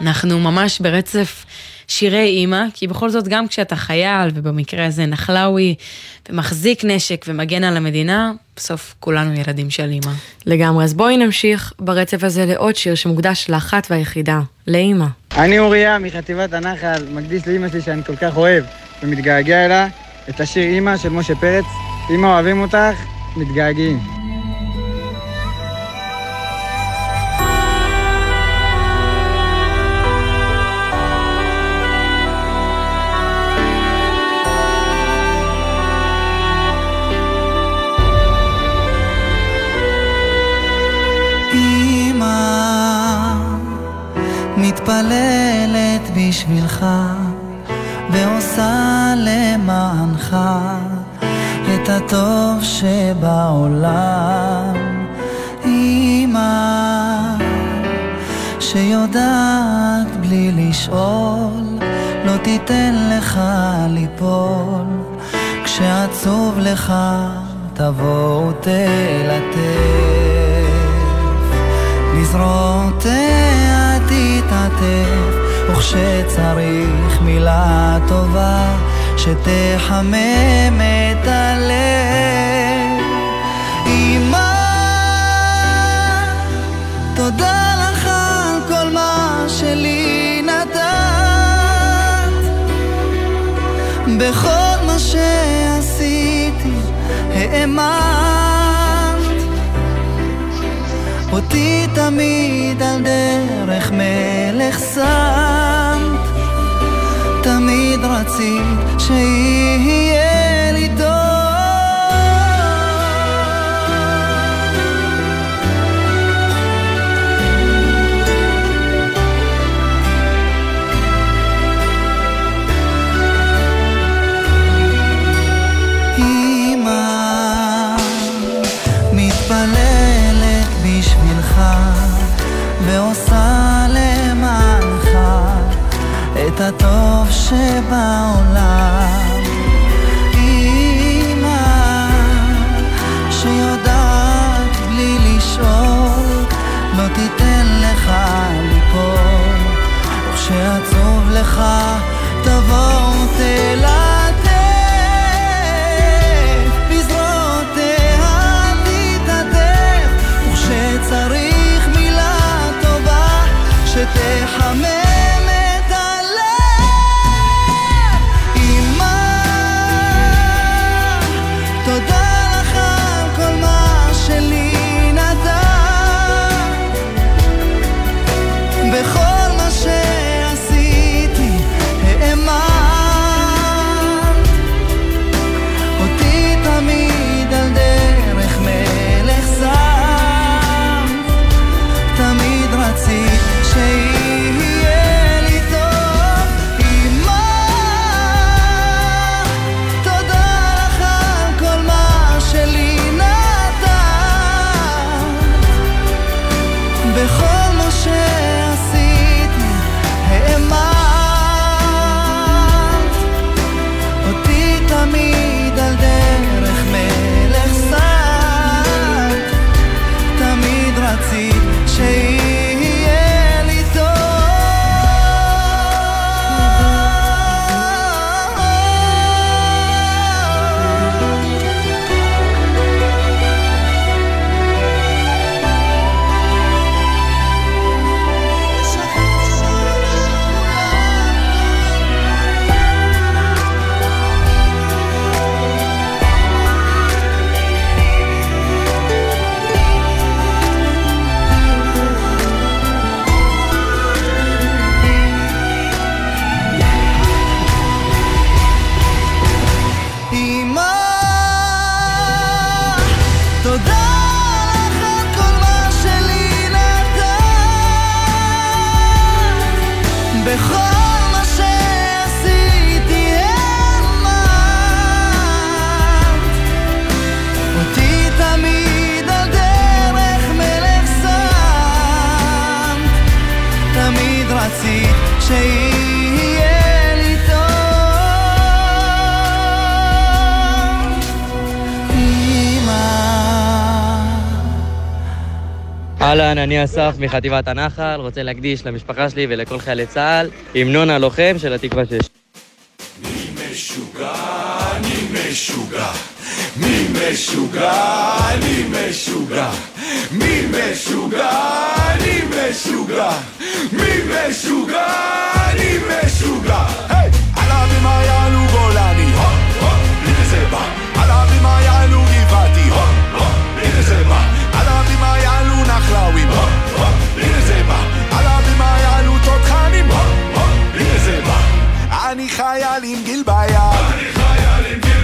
אנחנו ממש ברצף שירי אימא, כי בכל זאת גם כשאתה חייל, ובמקרה הזה נחלאוי, ומחזיק נשק ומגן על המדינה, בסוף כולנו ילדים של אימא. לגמרי, אז בואי נמשיך ברצף הזה לעוד שיר שמוקדש לאחת והיחידה, לאימא. אני אוריה מחטיבת הנחל, מקדיש לאימא שלי שאני כל כך אוהב ומתגעגע אליה, את השיר אימא של משה פרץ. אימא אוהבים אותך, מתגעגעים. מתפללת בשבילך ועושה למענך את הטוב שבעולם. אמא שיודעת בלי לשאול לא תיתן לך ליפול כשעצוב לך תבוא ותלטף לזרועותיה תתעטף, וכשצריך מילה טובה שתחמם את הלב. אמא, תודה לך על כל מה שלי נתת, בכל מה שעשיתי האמנת. אותי תמיד על דרך מלך שמת, תמיד רצית שיהיה לי טוב. את הטוב שבעולם. אמא שיודעת בלי לשאול, לא תיתן לך ליפול, וכשעצוב לך תבוא תלך. אהלן, אני אסף מחטיבת הנחל, רוצה להקדיש למשפחה שלי ולכל חיילי צה"ל המנון הלוחם של התקווה 6. מי משוגע, אני משוגע. מי משוגע, אני משוגע. מי משוגע, אני משוגע. מי משוגע, אני משוגע. היי! עלה במה יעלו גולני, הו, הו, הנה זה בא. יעלו חייל עם גיל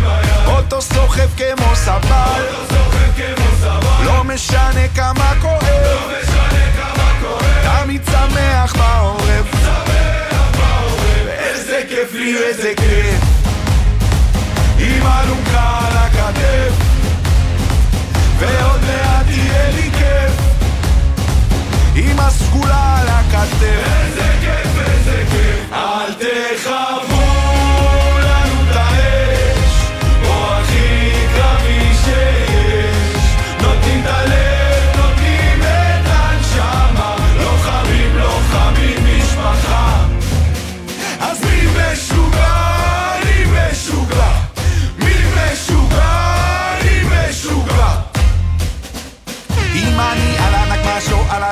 ביד, אוטו סוחב כמו סבל, לא משנה כמה כואב, תמיד שמח בעורף, איזה כיף לי, איזה כיף, עם אלונקה על הכתף, ועוד מעט יהיה לי כיף. עם הסגולה על הכתף. איזה כיף, איזה כיף.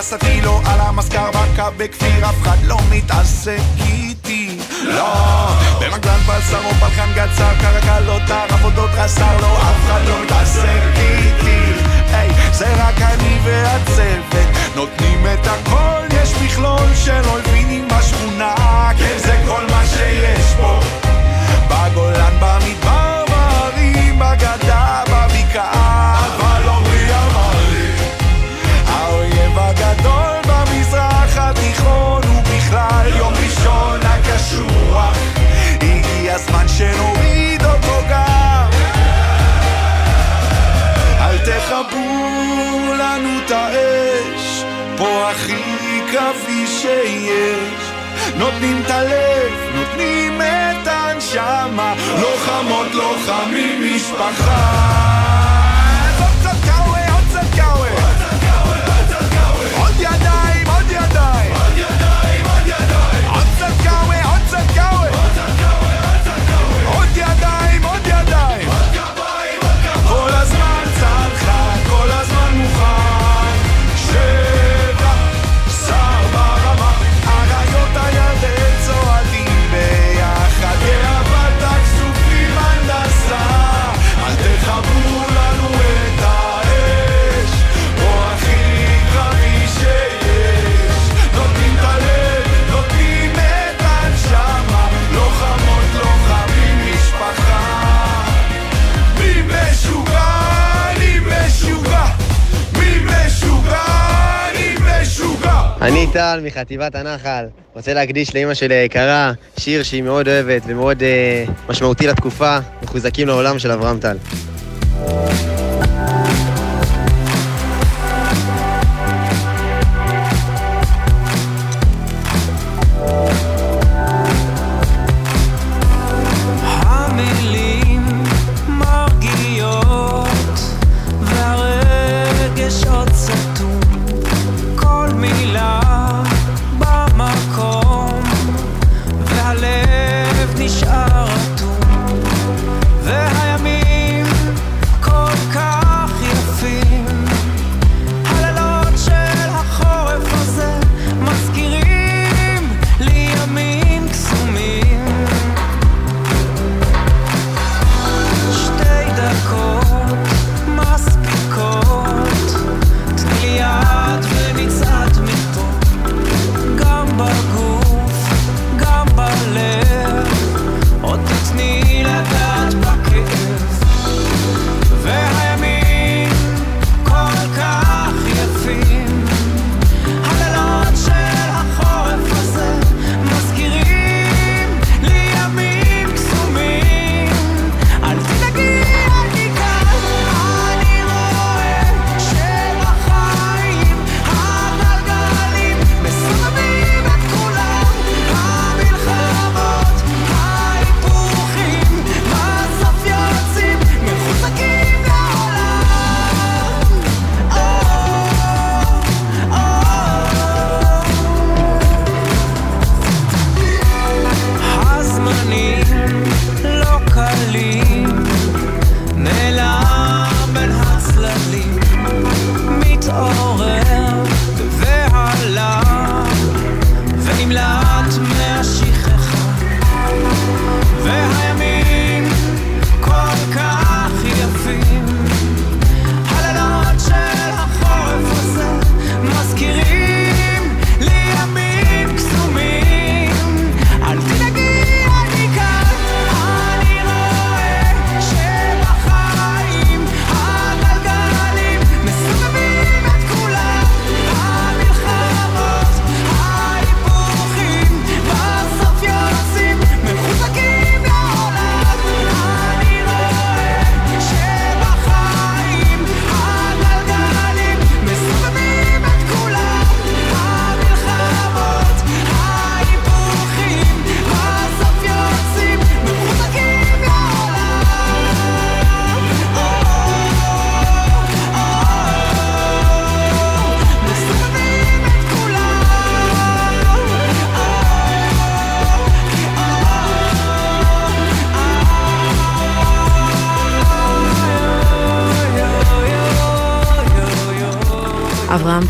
הנגמ"ש או על המזכר בקו בכפיר, אף אחד לא מתעסק איתי. לא, במגלן בשר או פלחן גצר, קרקלות, עבודות רס"ר, לא, אף אחד לא מתעסק איתי. היי, זה רק אני והצוות, נותנים את הכל, יש מכלול של אויבינים בשכונה, טל מחטיבת הנחל, רוצה להקדיש לאימא שלי היקרה שיר שהיא מאוד אוהבת ומאוד אה, משמעותי לתקופה, מחוזקים לעולם של אברהם טל.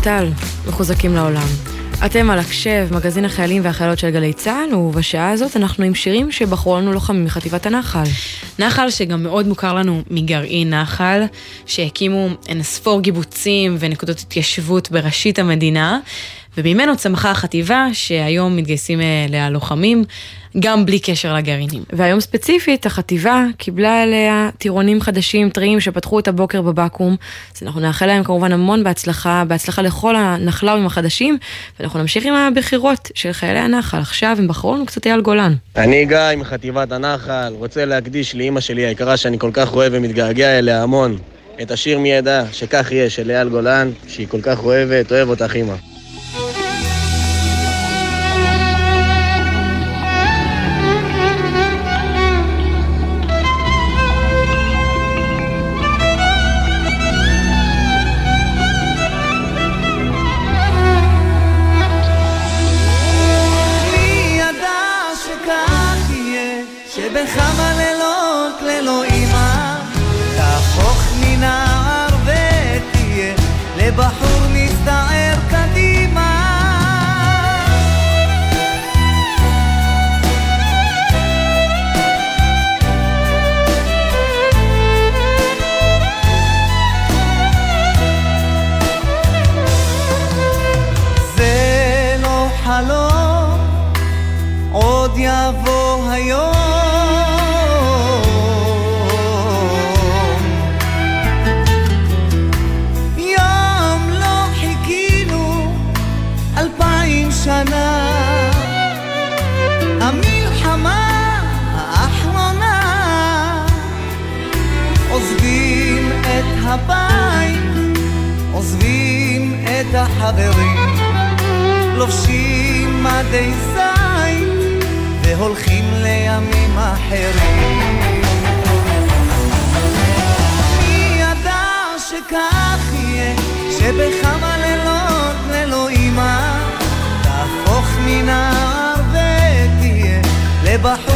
טל, מחוזקים לעולם. אתם על הקשב, מגזין החיילים והחיילות של גלי צה"ל, ובשעה הזאת אנחנו עם שירים שבחרו לנו לוחמים מחטיבת הנחל. נחל שגם מאוד מוכר לנו מגרעין נחל, שהקימו אין ספור גיבוצים ונקודות התיישבות בראשית המדינה, וממנו צמחה החטיבה שהיום מתגייסים אליה לוחמים. גם בלי קשר לגרעינים. והיום ספציפית, החטיבה קיבלה אליה טירונים חדשים, טריים, שפתחו את הבוקר בבקו"ם. אז אנחנו נאחל להם כמובן המון בהצלחה, בהצלחה לכל הנחלאווים החדשים, ואנחנו נמשיך עם הבחירות של חיילי הנחל. עכשיו הם בחרו לנו קצת אייל גולן. אני גיא מחטיבת הנחל, רוצה להקדיש לאימא שלי היקרה שאני כל כך אוהב ומתגעגע אליה המון. את השיר מי ידע שכך יהיה של אייל גולן, שהיא כל כך אוהבת, אוהב אותך אימא. חברים לובשים מדי זין והולכים לימים אחרים. מי ידע שכך יהיה שבכמה לילות ללא אימה תהפוך מנער ותהיה לבחור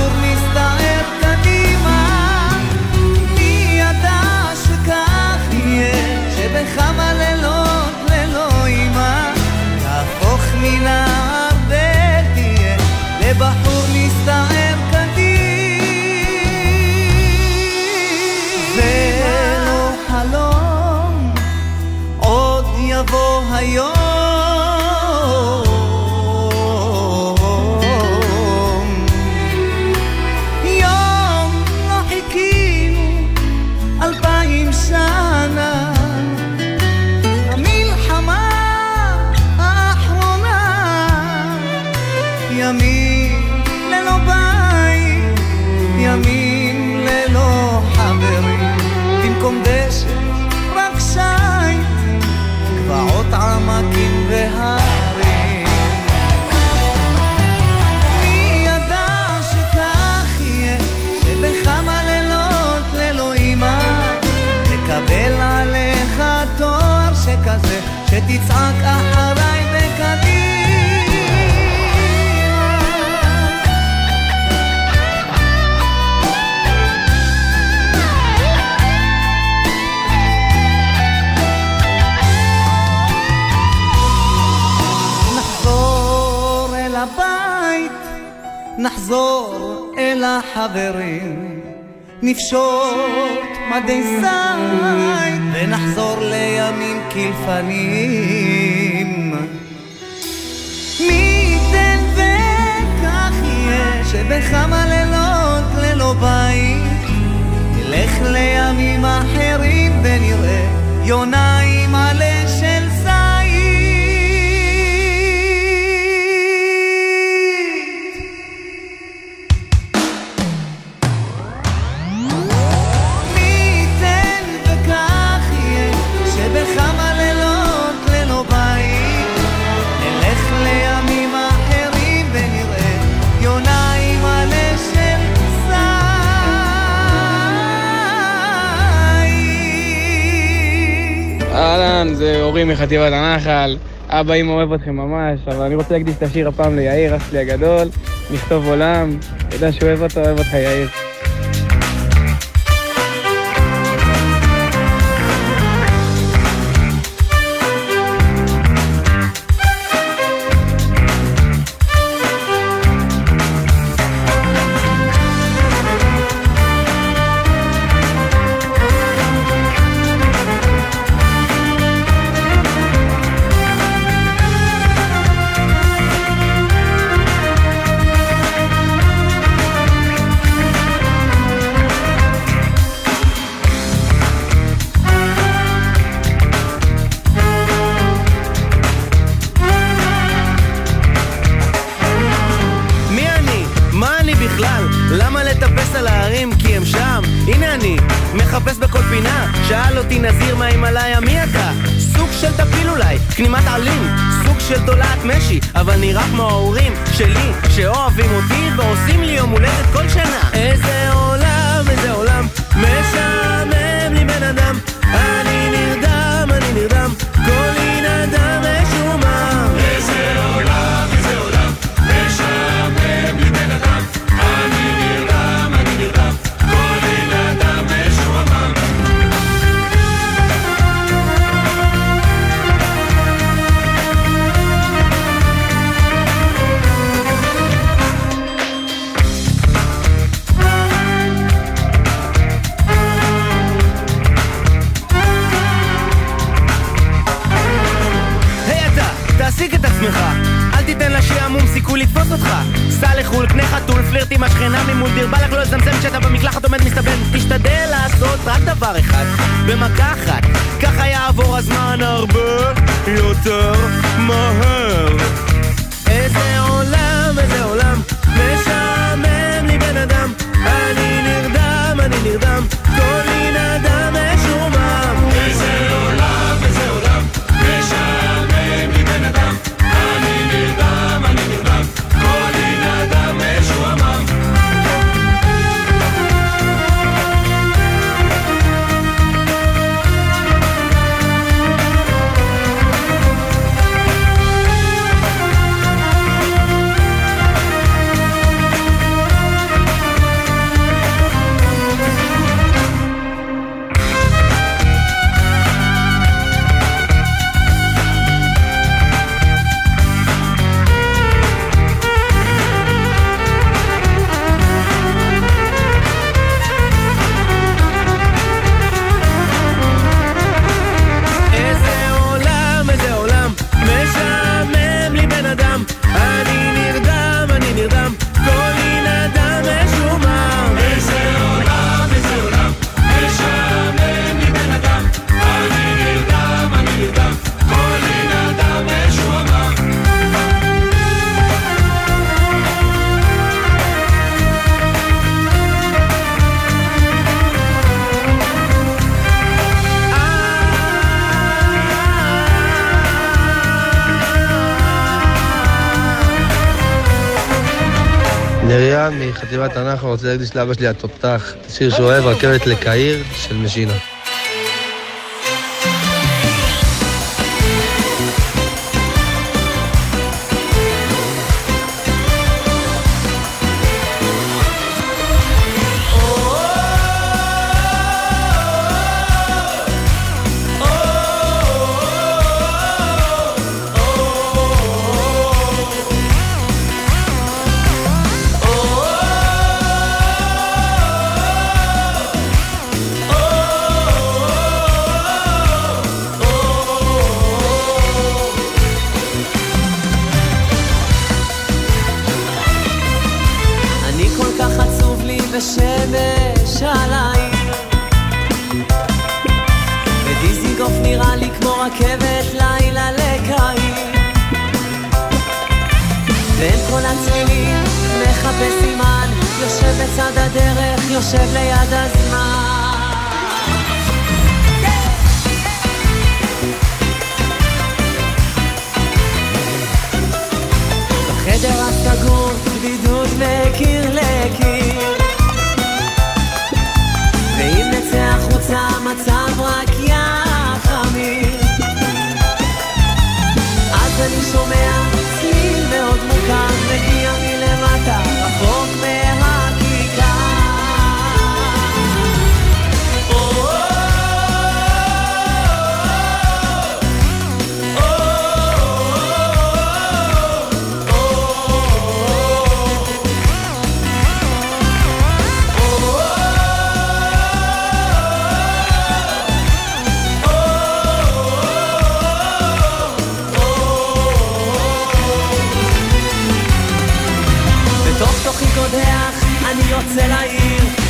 חטיבת הנחל, אבא אימא אוהב אתכם ממש, אבל אני רוצה להקדיש את השיר הפעם ליאיר, אח שלי הגדול, נכתוב עולם, אתה יודע שאוהב אותו, אוהב אותך יאיר. גברתי מקרנה ממול דיר, בא לך לא לזמזם כשאתה במקלחת עומד מסתבן. תשתדל לעשות רק דבר אחד, במכה אחת. ככה יעבור הזמן הרבה יותר מהר. איזה עולם, איזה עולם, משעמם לי בן אדם. אני נרדם, אני נרדם, כל מיני בתנ״ך, אני רוצה להקדיש לאבא שלי התותח, שיר שאוהב, רכבת לקהיר של משינה. אני יוצא לעיר.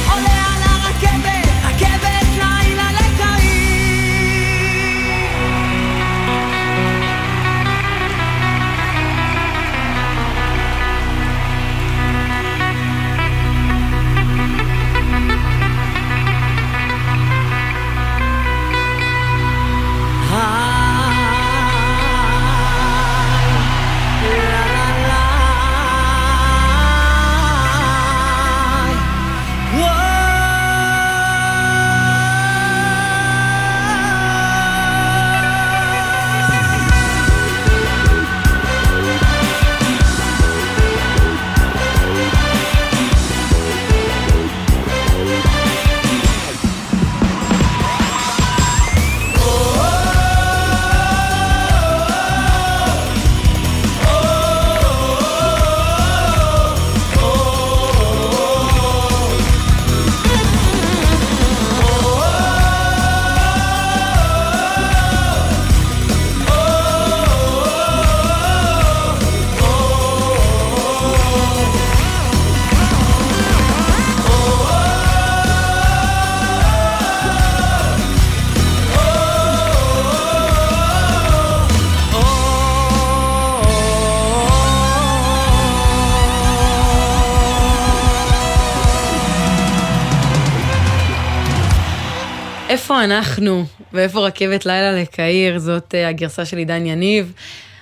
איפה אנחנו ואיפה רכבת לילה לקהיר, זאת אה, הגרסה של עידן יניב.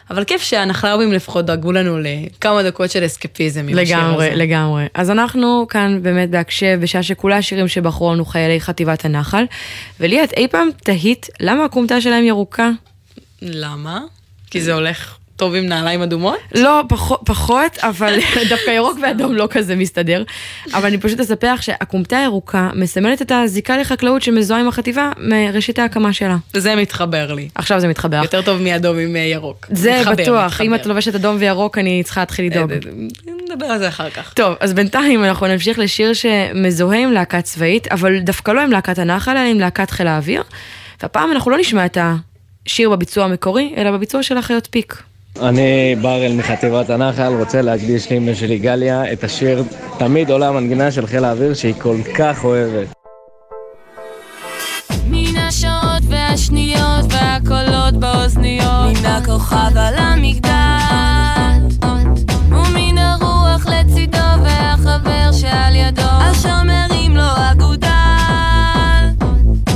אבל כיף שהנחלרבים לפחות דאגו לנו לכמה דקות של אסקפיזם. לגמרי, לגמרי. אז אנחנו כאן באמת בהקשב, בשעה שכולה השירים שבחרו לנו חיילי חטיבת הנחל. ולי, את אי פעם תהית למה הכומתה שלהם ירוקה? למה? כי זה הולך טוב עם נעליים אדומות? לא, פחות, פחות אבל (laughs) דווקא ירוק ואדום לא כזה מסתדר. אבל אני פשוט אספר לך שהכומתה הירוקה מסמלת את הזיקה לחקלאות שמזוהה עם החטיבה מראשית ההקמה שלה. זה מתחבר לי. עכשיו זה מתחבר. יותר טוב מאדום עם אה, ירוק. זה מתחבר, בטוח, מתחבר. אם את לובשת אדום וירוק אני צריכה להתחיל לדאוג. אה, נדבר על זה אחר כך. טוב, אז בינתיים אנחנו נמשיך לשיר שמזוהה עם להקה צבאית, אבל דווקא לא עם להקת הנחל, אלא עם להקת חיל האוויר. והפעם אנחנו לא נשמע את השיר בביצוע המקורי, אלא בביצוע של החיות פיק. אני בראל מחטיבת הנחל, רוצה להקדיש לאמא שלי גליה את השיר תמיד עולה המנגינה של חיל האוויר שהיא כל כך אוהבת. מן השעות והשניות והקולות באוזניות מן הכוכב על המגדל ומן הרוח לצידו והחבר שעל ידו אשר מרים לו אגודל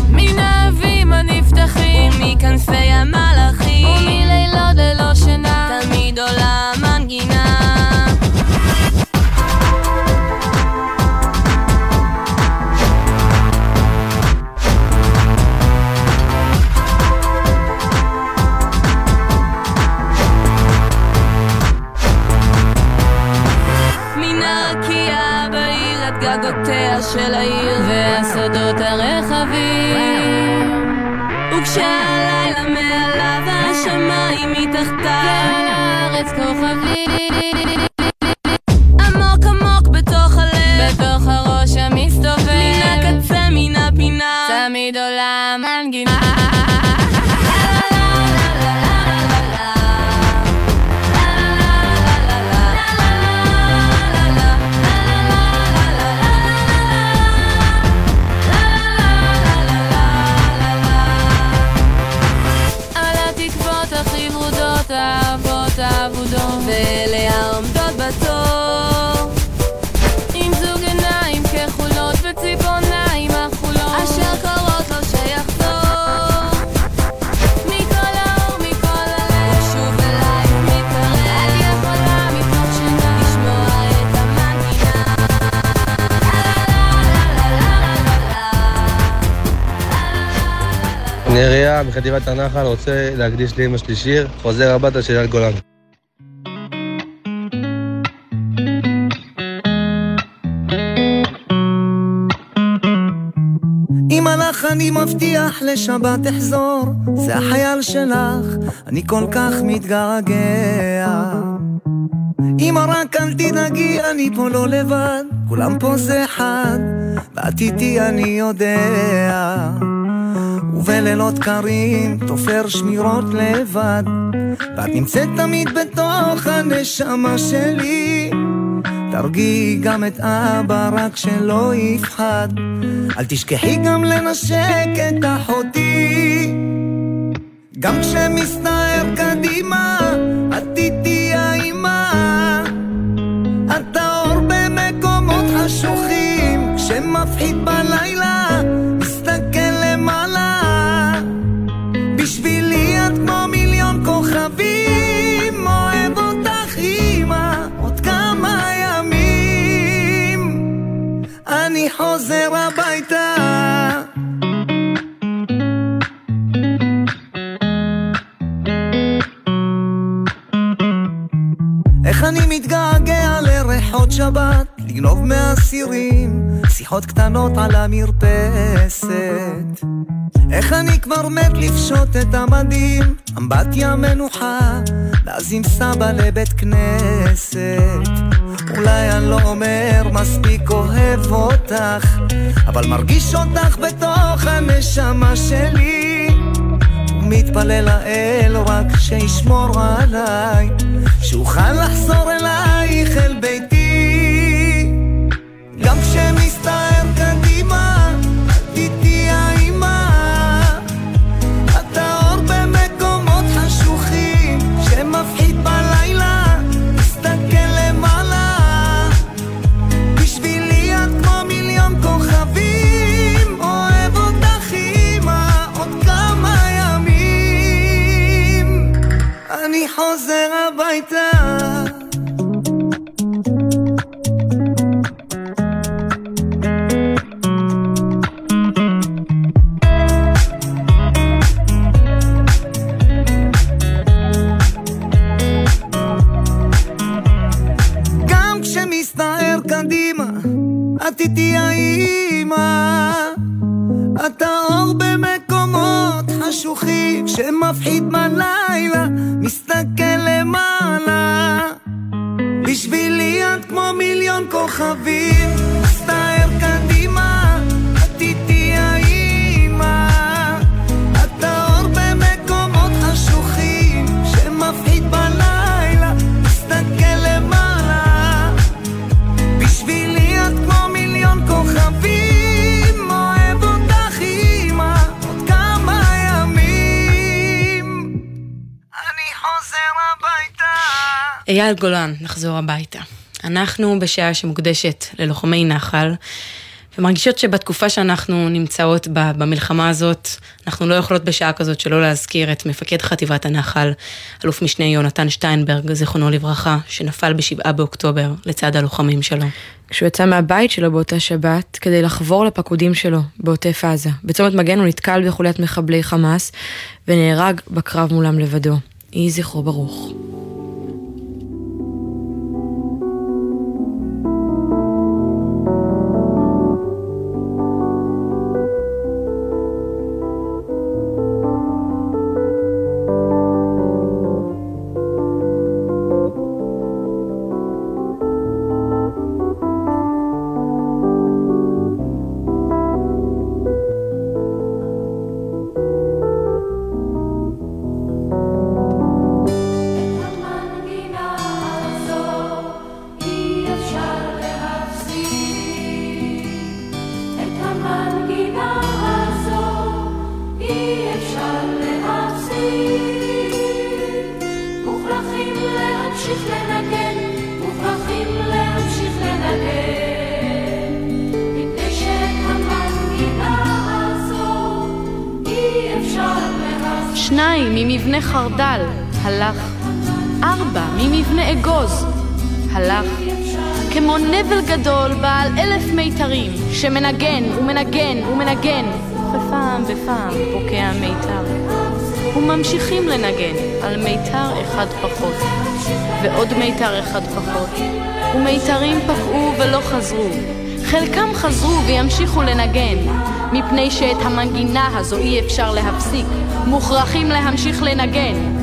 מן האבים הנפתחים מכנפי המלאכים ומלילות וכשהלילה מעליו השמיים מתחתיו. ועל הארץ כוכבים עמוק עמוק בתוך הלב. בתוך הראש המסתובב. מן הקצה מן הפינה. תמיד עולה המנגינה נריה מחטיבת הנחל רוצה להקדיש לאמא שלי שיר חוזר הביתה של אייל גולן. אני מבטיח לשבת אחזור, זה החייל שלך, אני כל כך מתגעגע. אמא רק אל תדאגי, אני פה לא לבד, כולם פה זה אחד, ואת איתי אני יודע. ובלילות קרים תופר שמירות לבד, ואת נמצאת תמיד בתוך הנשמה שלי. תרגיעי גם את אבא, רק שלא יפחד. אל תשכחי גם לנשק את אחותי. גם כשמסתער קדימה, את איתי האימא. את האור במקומות חשוכים, כשמפחיד בלילה, מתגעגע לריחות שבת, לגנוב מהסירים, שיחות קטנות על המרפסת. איך אני כבר מת לפשוט את המדים, אמבטיה מנוחה, ואז עם סבא לבית כנסת. אולי אני לא אומר מספיק אוהב אותך, אבל מרגיש אותך בתוך הנשמה שלי. ומתפלל לאל רק שישמור עליי, שאוכל לחזור אלייך אל ביתי. את איתי האימא. אתה אור במקומות חשוכים שמפחיד בלילה, מסתכל למעלה. בשבילי את כמו מיליון כוכבים, אייל גולן, נחזור הביתה. אנחנו בשעה שמוקדשת ללוחמי נחל, ומרגישות שבתקופה שאנחנו נמצאות בה, במלחמה הזאת, אנחנו לא יכולות בשעה כזאת שלא להזכיר את מפקד חטיבת הנחל, אלוף משנה יונתן שטיינברג, זיכרונו לברכה, שנפל בשבעה באוקטובר לצד הלוחמים שלו. כשהוא יצא מהבית שלו באותה שבת כדי לחבור לפקודים שלו בעוטף עזה. בצומת מגן הוא נתקל בחוליית מחבלי חמאס ונהרג בקרב מולם לבדו. יהי זכרו ברוך. אחד פחות, ומיתרים פקעו ולא חזרו. חלקם חזרו וימשיכו לנגן, מפני שאת המנגינה הזו אי אפשר להפסיק, מוכרחים להמשיך לנגן.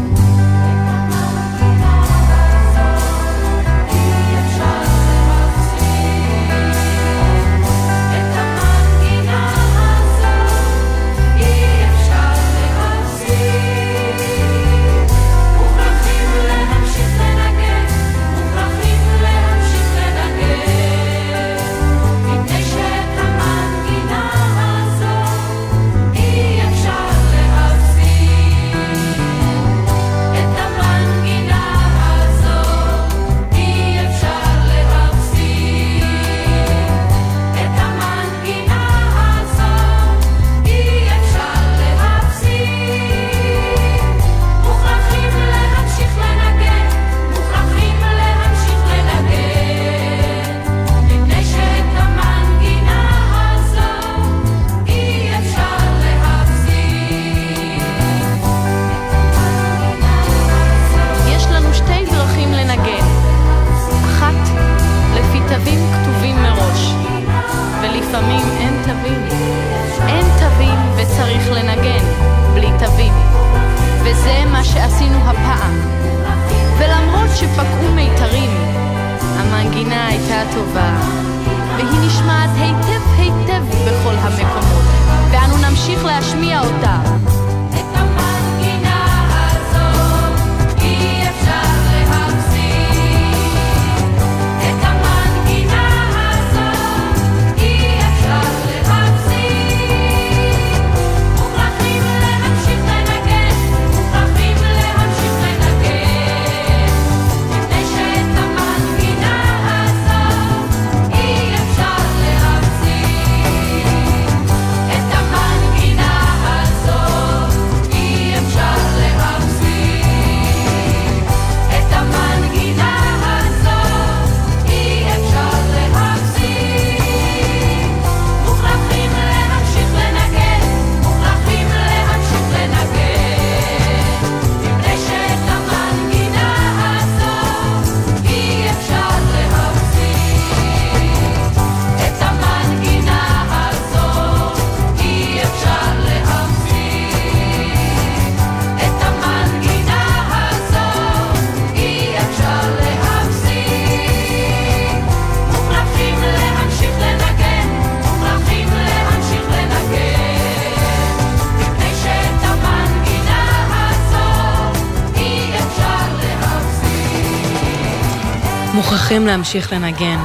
להמשיך לנגן.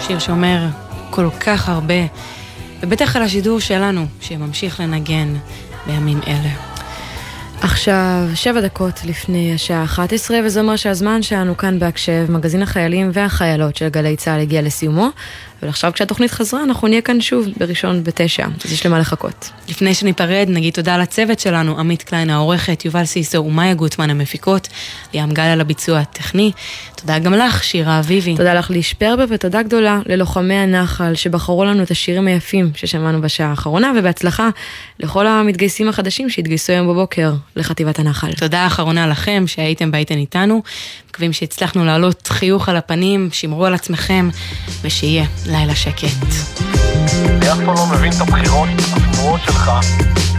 שיר שאומר כל כך הרבה, ובטח על השידור שלנו, שממשיך לנגן בימים אלה. עכשיו, שבע דקות לפני השעה 11, וזה אומר שהזמן שלנו כאן בהקשב, מגזין החיילים והחיילות של גלי צה"ל הגיע לסיומו, ועכשיו כשהתוכנית חזרה, אנחנו נהיה כאן שוב בראשון בתשע, אז יש למה לחכות. לפני שניפרד, נגיד תודה לצוות שלנו, עמית קליין העורכת, יובל סיסו ומאיה גוטמן המפיקות, ליאם גל על הביצוע הטכני. תודה גם לך, שירה אביבי. תודה לך ליש פרבר, ותודה גדולה ללוחמי הנחל שבחרו לנו את השירים היפים ששמענו בשעה האחרונה, ובהצלחה לכל המתגייסים החדשים שהתגייסו היום בבוקר לחטיבת הנחל. תודה אחרונה לכם שהייתם בהייתן איתנו. מקווים שהצלחנו להעלות חיוך על הפנים, שמרו על עצמכם, ושיהיה לילה שקט. אני אף פעם לא מבין את הבחירות התמוהות שלך,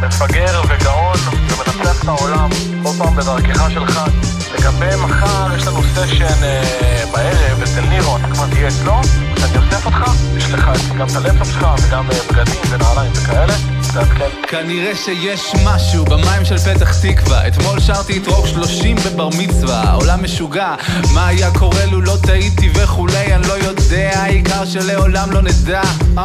מפגר וגאון ומנצח את העולם, כל פעם בדרכך שלך. לגבי מחר, יש לנו סשן אה, בערב אצל נירו, אתה כבר תהיה אצלו, אני אוסף אותך, יש לך גם את הלפטופ שלך וגם אה, בגדים ונעליים וכאלה. כנראה שיש משהו במים של פתח תקווה. אתמול שרתי את רוק שלושים בבר מצווה. העולם משוגע מה היה קורה לו לא טעיתי וכולי אני לא יודע העיקר שלעולם לא נדע. uh.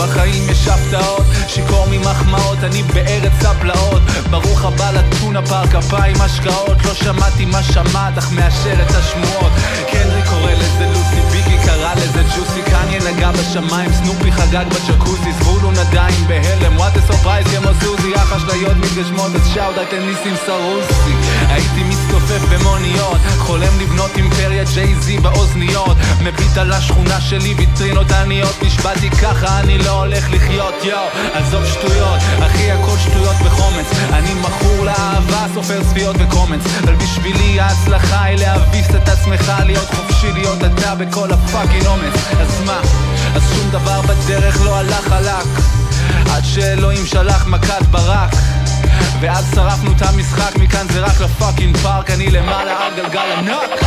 בחיים יש הפתעות, שיכור ממחמאות, אני בארץ הפלאות. ברוך הבא לטונה פארק אפיים השקעות לא שמעתי מה שמעת, אך מאשר את השמועות. קנרי קורא לזה לוסי, ביגי קרא לזה ג'וסי קניה נגע בשמיים, סנופי חגג בג'קוזי זבולון עדיין בהלם, וואט a surprise כמו סוזי אשליות מתגשמות, אז שאוט אייטן ניסים סרוסי הייתי מסתופף במוניות, חולם לבנות אימפריה ג'יי-זי באוזניות. מביט על השכונה שלי, ויטרינות עניות. נשבעתי ככה, אני לא הולך לחיות, יואו עזוב שטויות, אחי הכל שטויות וחומץ. אני מכור לאהבה, סופר צפיות וקומץ. אבל בשבילי ההצלחה היא להביס את עצמך להיות חופשי להיות אתה בכל ה fucking אומץ אז מה? אז שום דבר בדרך לא הלך חלק. עד שאלוהים שלח מכת ברק. ואז שרפנו את המשחק, מכאן זה רק ל fucking פארק. אני למעלה על גלגל ענק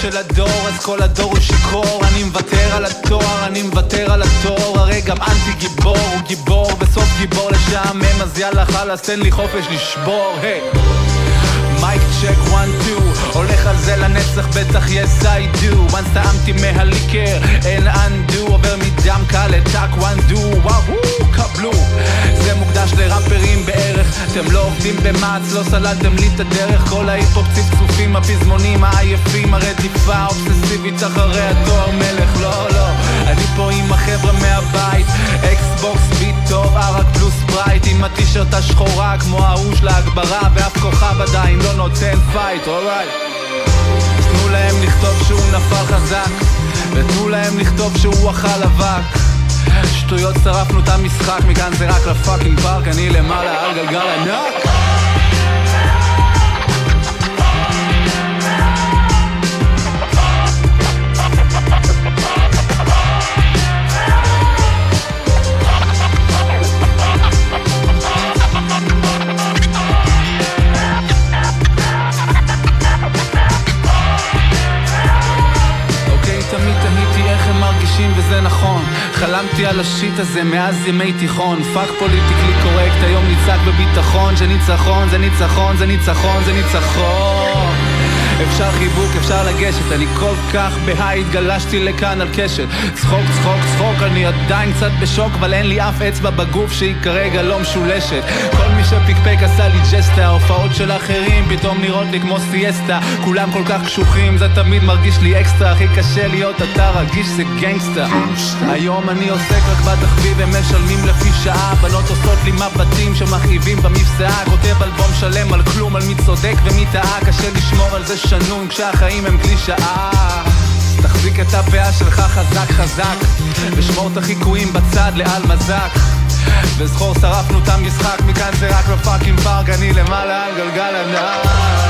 של הדור, אז כל הדור הוא שיכור. אני מוותר על התואר, אני מוותר על התואר הרי גם אנטי גיבור הוא גיבור, בסוף גיבור לשעמם. אז יאללה חלאס, תן לי חופש לשבור, היי. מייק צ'ק וואן טו הולך על זה לנצח בטח yes I do. Once טעמתי מהליקר אין אנדו עובר מדם קל לטאק וואן דו וואו קבלו. זה מוקדש לראפרים בערך אתם לא עובדים במעץ לא סללתם לי את הדרך. כל ההיפ-הופ צפצופים הפזמונים העייפים הרדיפה האובססיבית אחרי התואר מלך לא לא. אני פה עם החבר'ה מהבית אקסבוקס ביט טוב ערק פלוס ספרייט עם הטישרט השחורה כמו ההוא של ההגברה ואף כוכב עדיין לא נותן fight alright תנו להם לכתוב שהוא נפל חזק ותנו להם לכתוב שהוא אכל אבק. שטויות שרפנו את המשחק מכאן זה רק ל fucking פארק אני למעלה על גלגל ענק חלמתי על ה shit הזה מאז ימי תיכון. fuck politically correct היום נצעק בביטחון. שניצחון זה ניצחון זה ניצחון זה ניצחון אפשר חיבוק, אפשר לגשת, אני כל כך ב high, התגלשתי לכאן על קשת. צחוק, צחוק, צחוק, אני עדיין קצת בשוק, אבל אין לי אף אצבע בגוף שהיא כרגע לא משולשת. כל מי שפיקפק עשה לי ג'סטה, ההופעות של אחרים פתאום נראות לי כמו סיאסטה. כולם כל כך קשוחים, זה תמיד מרגיש לי אקסטרה, הכי קשה להיות אתה רגיש זה gangsta. היום אני עוסק רק בתחביב, הם משלמים לפי שעה, בנות עושות לי מבטים שמכאיבים במפשעה, כותב אלבום שלם על כלום, על מי צודק ומי טעה, קשה לשמור על זה שנון כשהחיים הם קלישאה תחזיק את הפאה שלך חזק חזק ושמור את החיקויים בצד לעל מזק. וזכור שטרפנו את המשחק מכאן זה רק ב fucking פארק אני למעלה על גלגל ענק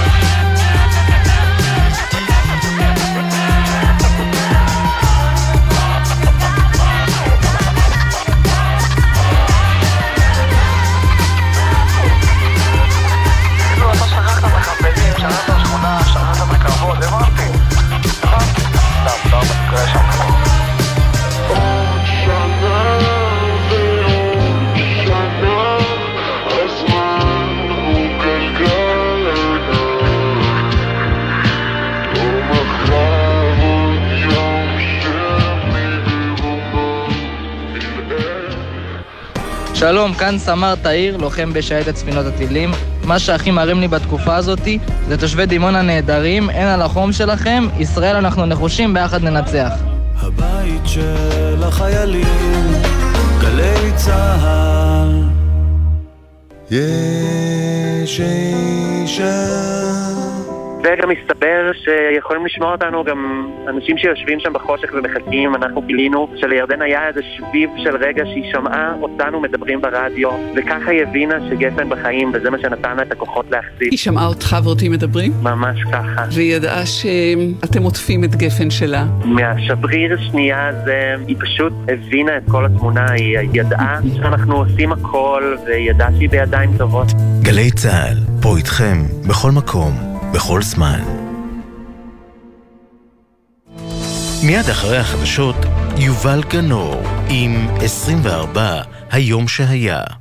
кого Леванты? Леванты? Там, там, красиво. שלום, כאן סמר תאיר, לוחם בשייטת ספינות הטילים. מה שהכי מרים לי בתקופה הזאתי זה תושבי דימונה נהדרים, אין על החום שלכם, ישראל אנחנו נחושים, ביחד ננצח. הבית של החיילים, גלי צהל. יש אישה וגם מסתבר שיכולים לשמוע אותנו גם אנשים שיושבים שם בחושך ומחכים, אנחנו גילינו שלירדן היה איזה שביב של רגע שהיא שמעה אותנו מדברים ברדיו, וככה היא הבינה שגפן בחיים, וזה מה שנתן לה את הכוחות להחזיק. היא שמעה אותך ואותי מדברים? ממש ככה. והיא ידעה שאתם עוטפים את גפן שלה? מהשבריר השנייה הזה, היא פשוט הבינה את כל התמונה, היא ידעה שאנחנו עושים הכל, והיא ידעה שהיא בידיים טובות. גלי צה"ל, פה איתכם, בכל מקום. בכל זמן. מיד אחרי החדשות, יובל גנור עם 24 היום שהיה.